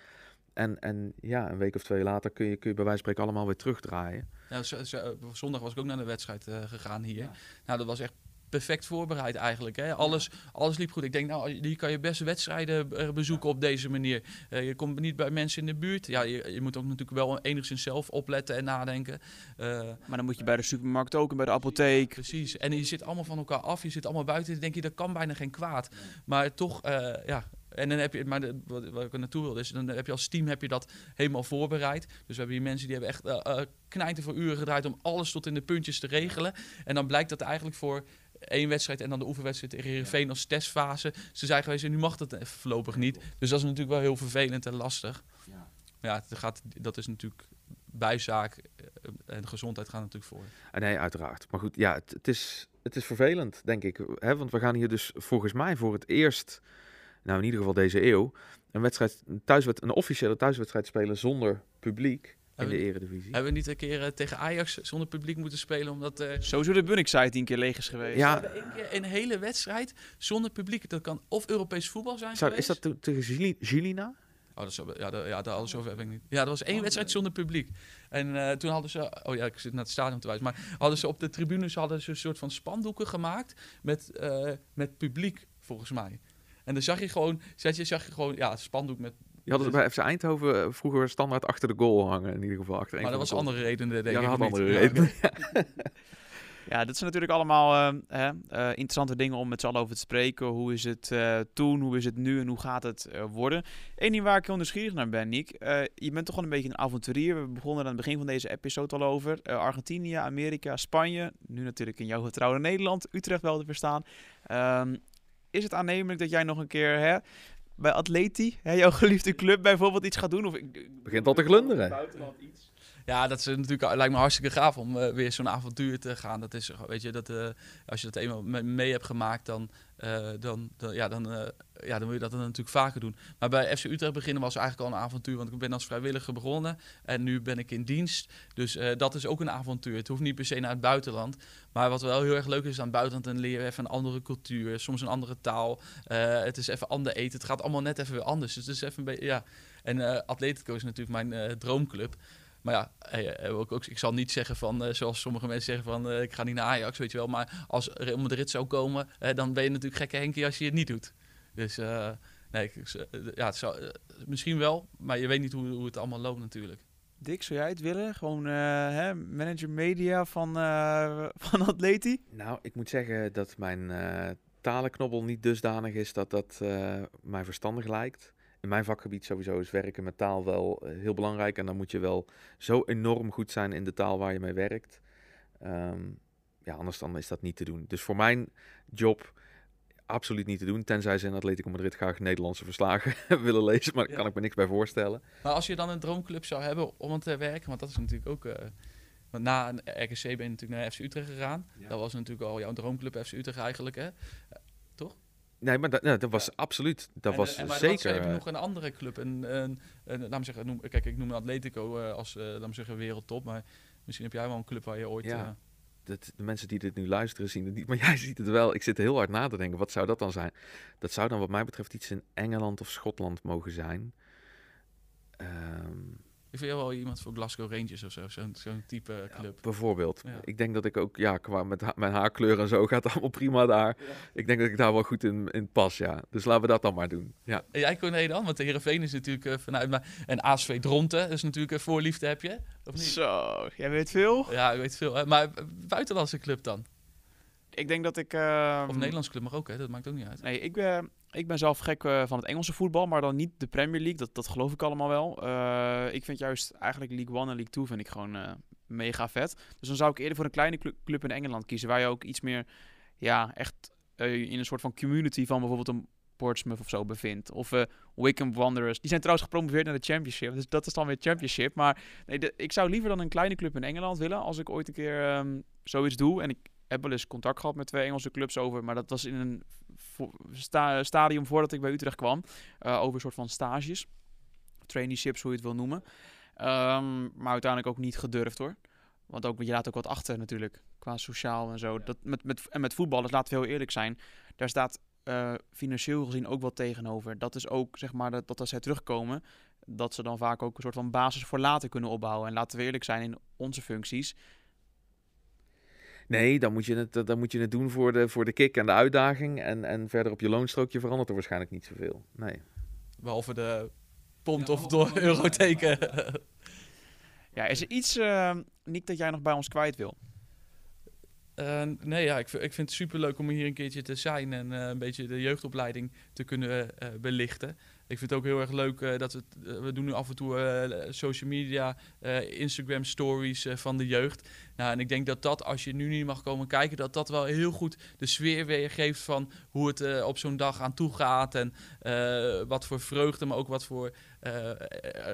En, en ja, een week of twee later kun je, kun je bij wijze van spreken allemaal weer terugdraaien. Zo- zondag was ik ook naar de wedstrijd eh, gegaan hier. Nou, dat was echt perfect voorbereid eigenlijk. Hè? Alles, alles liep goed. Ik denk, nou, hier kan je best wedstrijden eh, bezoeken op deze manier. Eh, je komt niet bij mensen in de buurt. Ja, je, je moet ook natuurlijk wel enigszins zelf opletten en nadenken. Eh, Maar dan moet je bij de supermarkt ook en bij de apotheek. Precies. En je zit allemaal van elkaar af. Je zit allemaal buiten. Dan denk je, dat kan bijna geen kwaad. Maar toch, ja. En dan heb je, maar de, wat, wat ik er naartoe wil, is dan heb je als team heb je dat helemaal voorbereid. Dus we hebben hier mensen die hebben echt knijten voor uren gedraaid om alles tot in de puntjes te regelen. En dan blijkt dat eigenlijk voor één wedstrijd en dan de oefenwedstrijd tegen Heerenveen als testfase. Ze zijn geweest nu mag dat even voorlopig niet. Dus dat is natuurlijk wel heel vervelend en lastig. Ja. Ja, het gaat, dat is natuurlijk bijzaak eh, en gezondheid gaan natuurlijk voor. Ah, nee, uiteraard. Maar goed, ja, het, het, is, het is vervelend, denk ik. Hè? Want we gaan hier dus volgens mij voor het eerst, nou in ieder geval deze eeuw, een, wedstrijd, een, thuiswed, een officiële thuiswedstrijd spelen zonder publiek in Hebben de we- eredivisie. Hebben we niet een keer eh, tegen Ajax zonder publiek moeten spelen? Omdat eh Sowieso de Bunnik-site tien keer leeg is geweest. Ja. een hele wedstrijd zonder publiek. Dat kan of Europees voetbal zijn Zou, is dat te- tegen Gili- Gilina? Oh, dat is, zo- ja, dat, ja, dat, zover heb ik niet. Ja, dat was één wedstrijd zonder publiek. En eh, toen hadden ze... Oh ja, ik zit naar het stadion te wijzen. Maar hadden ze op de tribunes hadden ze een soort van spandoeken gemaakt met, eh, met publiek, volgens mij. En dan zag je gewoon... Zag je, zag je gewoon... Ja, spandoek met... Je had het bij FC Eindhoven eh, vroeger standaard achter de goal hangen, in ieder geval. Achter Maar dat was de andere redenen, denk Ja, ik. dat had andere redenen. Ja, dat zijn natuurlijk allemaal eh, hè, eh, interessante dingen om met z'n allen over te spreken. Hoe is het eh, toen, hoe is het nu en hoe gaat het worden? Eén ding waar ik heel nieuwsgierig naar ben, Nick. Je bent toch wel een beetje een avonturier. We begonnen aan het begin van deze episode al over. Argentinië, Amerika, Spanje. Nu natuurlijk in jouw getrouwde Nederland. Utrecht wel te verstaan. Ehm, is het aannemelijk dat jij nog een keer hè, bij Atleti, hè, jouw geliefde club, bijvoorbeeld iets gaat doen? Of, ik- Begint al te glunderen. Buitenland iets. Ja, dat is natuurlijk, lijkt me hartstikke gaaf om eh, weer zo'n avontuur te gaan. Dat is, weet je, dat, eh, als je dat eenmaal me- mee hebt gemaakt, dan, eh, dan, ja, dan, eh, ja, dan wil je dat dan natuurlijk vaker doen. Maar bij FC Utrecht beginnen was eigenlijk al een avontuur, want ik ben als vrijwilliger begonnen en nu ben ik in dienst. Dus eh, dat is ook een avontuur. Het hoeft niet per se naar het buitenland. Maar wat wel heel erg leuk is aan het buitenland, leer je even een andere cultuur, soms een andere taal. Eh, het is even ander eten. Het gaat allemaal net even weer anders. Dus het is even een ja. En eh Atletico is natuurlijk mijn eh, droomclub. Maar ja, eh, ik zal niet zeggen van, eh, zoals sommige mensen zeggen van, eh, ik ga niet naar Ajax, weet je wel. Maar als Real Madrid zou komen, eh, dan ben je natuurlijk gekke Henkie als je het niet doet. Dus eh, nee, ja, het zou, misschien wel, maar je weet niet hoe, hoe het allemaal loopt natuurlijk. Dick, zou jij het willen? Gewoon eh, hè, manager media van, eh van Atleti? Nou, ik moet zeggen dat mijn eh, talenknobbel niet dusdanig is dat dat eh, mij verstandig lijkt. In mijn vakgebied sowieso is werken met taal wel eh, heel belangrijk. En dan moet je wel zo enorm goed zijn in de taal waar je mee werkt. Ehm, ja, anders dan is dat niet te doen. Dus voor mijn job absoluut niet te doen. Tenzij ze in Atletico Madrid graag Nederlandse verslagen willen lezen. Maar daar Ja. kan ik me niks bij voorstellen. Maar als je dan een droomclub zou hebben om het te werken, want dat is natuurlijk ook... eh, want na een RKC ben je natuurlijk naar FC Utrecht gegaan. Dat was natuurlijk al jouw droomclub FC Utrecht eigenlijk, hè? Nee, maar dat, dat was absoluut. Dat En, was eh, en maar zeker. Je eh, nog een andere club? Een, een, een, laat me zeggen, noem, kijk, ik noem Atletico eh, als eh, laat me zeggen, wereldtop. Maar misschien heb jij wel een club waar je ooit... Ja. dat, de mensen die dit nu luisteren zien het niet, maar jij ziet het wel. Ik zit heel hard na te denken, wat zou dat dan zijn? Dat zou dan wat mij betreft iets in Engeland of Schotland mogen zijn. Ehm, Ik vind jou wel iemand voor Glasgow Rangers of zo, zo'n zo'n type club. Bijvoorbeeld. Ja. Ik denk dat ik ook, ja, qua met ha- mijn haarkleur en zo gaat het allemaal prima daar. Ik denk dat ik daar wel goed in, in pas, ja. Dus laten we dat dan maar doen. Ja. En jij Corné dan? Want de Heerenveen is natuurlijk eh, vanuit... Maar, en ASV Dronten is natuurlijk een voorliefde heb je, of niet? Zo, jij weet veel. Ja, ik weet veel. hè. Maar eh, buitenlandse club dan? Ik denk dat ik... ehm, Of Nederlandse club mag ook, hè? Dat maakt ook niet uit. Nee, ik ben, ik ben zelf gek eh, van het Engelse voetbal, maar dan niet de Premier League. Dat, dat geloof ik allemaal wel. Eh, ik vind juist eigenlijk League One en League Two vind ik gewoon eh, mega vet. Dus dan zou ik eerder voor een kleine clu- club in Engeland kiezen, waar je ook iets meer, ja, echt eh, in een soort van community van bijvoorbeeld een Portsmouth of zo bevindt. Of eh Wickham Wanderers. Die zijn trouwens gepromoveerd naar de Championship, dus dat is dan weer Championship. Maar nee, de- ik zou liever dan een kleine club in Engeland willen, als ik ooit een keer ehm, zoiets doe. En ik heb wel eens contact gehad met twee Engelse clubs over, maar dat was in een vo- sta- stadium voordat ik bij Utrecht kwam. eh, over een soort van stages. Traineeships, hoe je het wil noemen. Ehm, maar uiteindelijk ook niet gedurfd hoor. Want ook, je laat ook wat achter natuurlijk. Qua sociaal en zo. Dat met, met, en met voetballers, laten we heel eerlijk zijn. Daar staat eh, financieel gezien ook wat tegenover. Dat is ook, zeg maar, dat, dat als zij terugkomen... dat ze dan vaak ook een soort van basis voor later kunnen opbouwen. En laten we eerlijk zijn, in onze functies... Nee, dan moet je het, dan moet je het doen voor de, voor de kick en de uitdaging. En, en verder op je loonstrookje verandert er waarschijnlijk niet zoveel. Nee. Behalve de pond of door euro teken. Ja, is er iets, eh, Nick, dat jij nog bij ons kwijt wil? Nee, ja, ik, ik vind het superleuk om hier een keertje te zijn en eh, een beetje de jeugdopleiding te kunnen eh, belichten. Ik vind het ook heel erg leuk eh, dat we, we doen nu af en toe social media, Instagram stories van de jeugd. Nou, en ik denk dat dat, als je nu niet mag komen kijken, dat dat wel heel goed de sfeer weergeeft van hoe het op zo'n dag aan toe gaat. En wat voor vreugde, maar ook wat voor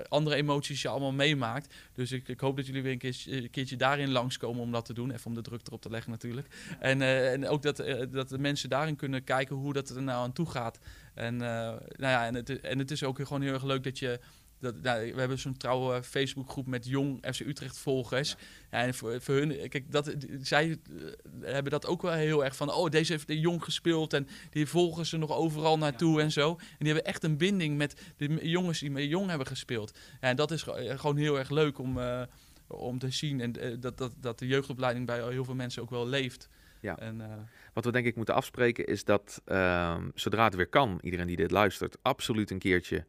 andere emoties je allemaal meemaakt. Dus ik, ik hoop dat jullie weer een keertje, een keertje daarin langskomen om dat te doen. Even om de druk erop te leggen natuurlijk. En, eh, en ook dat, eh, dat de mensen daarin kunnen kijken hoe dat er nou aan toe gaat. En, eh, nou ja, en, het, en het is ook gewoon heel erg leuk dat je... Dat, nou, we hebben zo'n trouwe Facebookgroep met jong FC Utrecht volgers. Ja. en voor, voor hun, kijk, dat, zij eh, hebben dat ook wel heel erg van... Oh, deze heeft de jong gespeeld en die volgen ze nog overal naartoe en zo. En die hebben echt een binding met de jongens die met jong hebben gespeeld. Ja, en dat is ge- gewoon heel erg leuk om, eh, om te zien. En eh, dat, dat, dat de jeugdopleiding bij heel veel mensen ook wel leeft. Ja. En, eh, Wat we denk ik moeten afspreken is dat ehm, zodra het weer kan, iedereen die dit luistert, absoluut een keertje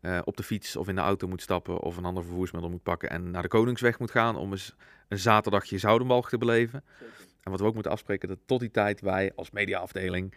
eh, op de fiets of in de auto moet stappen of een ander vervoersmiddel moet pakken en naar de Koningsweg moet gaan om eens een zaterdagje Zoudenbalg te beleven. En wat we ook moeten afspreken, dat tot die tijd wij als mediaafdeling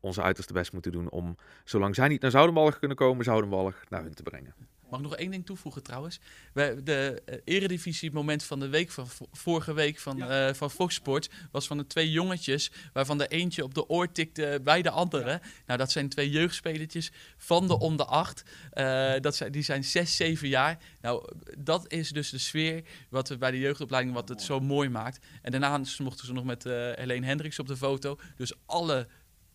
onze uiterste best moeten doen om, zolang zij niet naar Zoudenbalg kunnen komen, Zoudenbalg naar hun te brengen. Mag ik nog één ding toevoegen trouwens? We, de eh, eredivisie moment van de week van vo- vorige week van, eh, van Fox Sports was van de twee jongetjes, waarvan de eentje op de oor tikte bij de andere. Nou, dat zijn twee jeugdspelertjes van de onder acht. Eh, dat zijn, die zijn zes, zeven jaar. Nou, dat is dus de sfeer wat we bij de jeugdopleiding, wat het zo mooi maakt. En daarna mochten ze nog met Helene Hendricks op de foto. Dus alle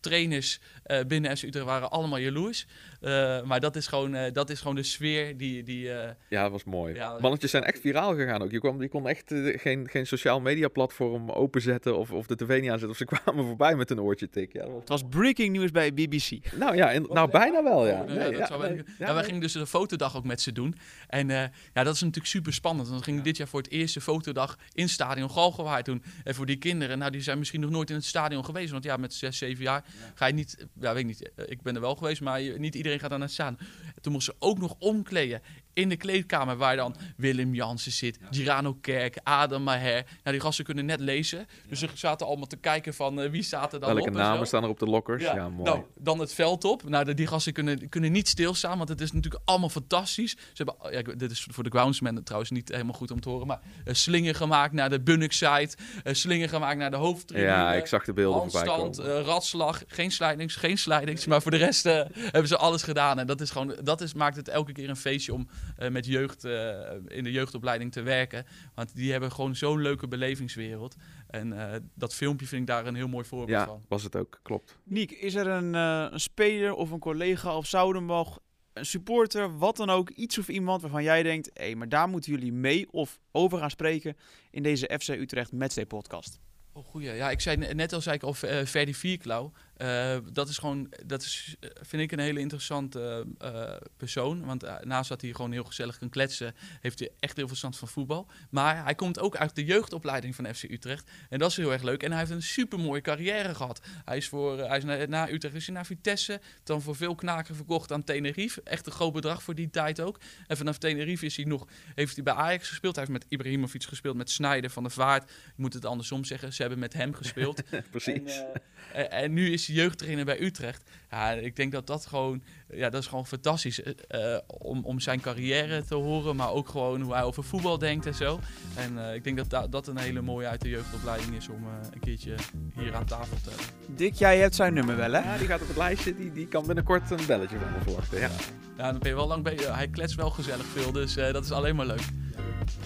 trainers eh, binnen FC Utrecht waren allemaal jaloers. Eh, maar dat is, gewoon, eh, dat is gewoon de sfeer die... die eh, Ja, dat was mooi. Ja, dat- Mannetjes zijn echt viraal gegaan ook. Je, kwam, je kon echt geen, geen sociaal media platform openzetten of, of de tv niet aanzetten. Of ze kwamen voorbij met een oortje tik. Ja, dat was- Het was breaking news bij BBC. Nou ja, in- nou bijna wel ja. Nee, ja, nee, wij gingen dus de fotodag ook met ze doen. En eh, ja, dat is natuurlijk super spannend. Want we gingen dit jaar voor het eerste fotodag in stadion Galgenwaard doen. En voor die kinderen, nou die zijn misschien nog nooit in het stadion geweest. Want ja, met zes, zeven jaar ga je niet, ja weet ik niet, eh, ik ben er wel geweest, maar niet iedereen gaat daar naar staan. Toen moesten ze ook nog omkleden in de kleedkamer waar dan Willem Jansen zit, Girano Kerk, Adam Maher. Nou, die gasten kunnen net lezen. Dus ze zaten allemaal te kijken van eh, wie er dan Welke op en namen staan er op de lockers? Ja, mooi. Nou, dan het veld op. Nou, de- die gasten kunnen, kunnen niet stilstaan, want het is natuurlijk allemaal fantastisch. Ze hebben, ja, dit is voor de groundsmen trouwens niet helemaal goed om te horen, maar eh, slingen gemaakt naar de Bunnik-site, eh, slingen gemaakt naar de hoofdtribune. ja, ik zag de beelden voorbij komen. ratslag, geen slidings, geen slidings. Maar voor de rest hebben ze alles gedaan. En dat, is gewoon, dat is, maakt het elke keer een feestje om eh, met jeugd eh, in de jeugdopleiding te werken. Want die hebben gewoon zo'n leuke belevingswereld. En eh, dat filmpje vind ik daar een heel mooi voorbeeld ja, van. was het ook. Klopt. Niek, is er een, eh, een speler of een collega of Zoudenbach, een supporter, wat dan ook, iets of iemand waarvan jij denkt, hé, maar daar moeten jullie mee of over gaan spreken in deze FC Utrecht Matchday podcast? Oh, goeie. Ja, ik zei ne- net al zei ik al eh, Ferdi Vierklauw. Eh, dat is gewoon, dat is, eh, vind ik een hele interessante eh, persoon. Want naast dat hij gewoon heel gezellig kan kletsen, heeft hij echt heel veel verstand van voetbal. Maar hij komt ook uit de jeugdopleiding van FC Utrecht. En dat is heel erg leuk. En hij heeft een super mooie carrière gehad. Hij is, voor, hij is na, na Utrecht is hij naar Vitesse, dan voor veel knaken verkocht aan Tenerife. Echt een groot bedrag voor die tijd ook. En vanaf Tenerife is hij nog, heeft hij bij Ajax gespeeld. Hij heeft met Ibrahimovic gespeeld, met Snijder van der Vaart. Ik moet het andersom zeggen, ze hebben met hem gespeeld. Precies. En, en, en nu is hij jeugdtrainer bij Utrecht. Ja, ik denk dat dat gewoon, ja, dat is gewoon fantastisch eh, eh, om, om zijn carrière te horen, maar ook gewoon hoe hij over voetbal denkt en zo. En eh, ik denk dat da- dat een hele mooie uit de jeugdopleiding is om eh, een keertje hier aan tafel te hebben. Dick, jij hebt zijn nummer wel, hè? Ja, die gaat op het lijstje. Die, die kan binnenkort een belletje van me verwachten. Ja. Ja, dan ben je wel lang bezig. Hij kletst wel gezellig veel, dus eh, dat is alleen maar leuk.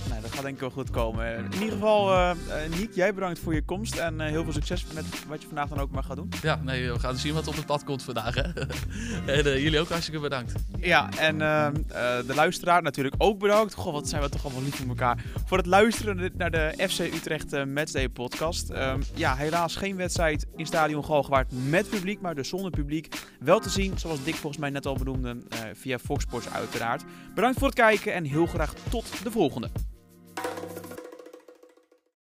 Nou, dat gaat denk ik wel goed komen. In ieder geval, eh eh, Niek, jij bedankt voor je komst en eh, heel veel succes met wat je vandaag dan ook maar gaat doen. Ja, nee, we gaan zien wat op het pad komt vandaag. Hè? en eh, jullie ook hartstikke bedankt. Ja, en ehm, eh, de luisteraar natuurlijk ook bedankt. Goh, wat zijn we toch allemaal lief voor elkaar. Voor het luisteren naar de FC Utrecht eh, Matchday podcast. Ehm, ja, helaas geen wedstrijd in Stadion Galgenwaard met publiek, maar dus zonder publiek. Wel te zien, zoals Dick volgens mij net al benoemde, eh, via Fox Sports uiteraard. Bedankt voor het kijken en heel graag tot de volgende.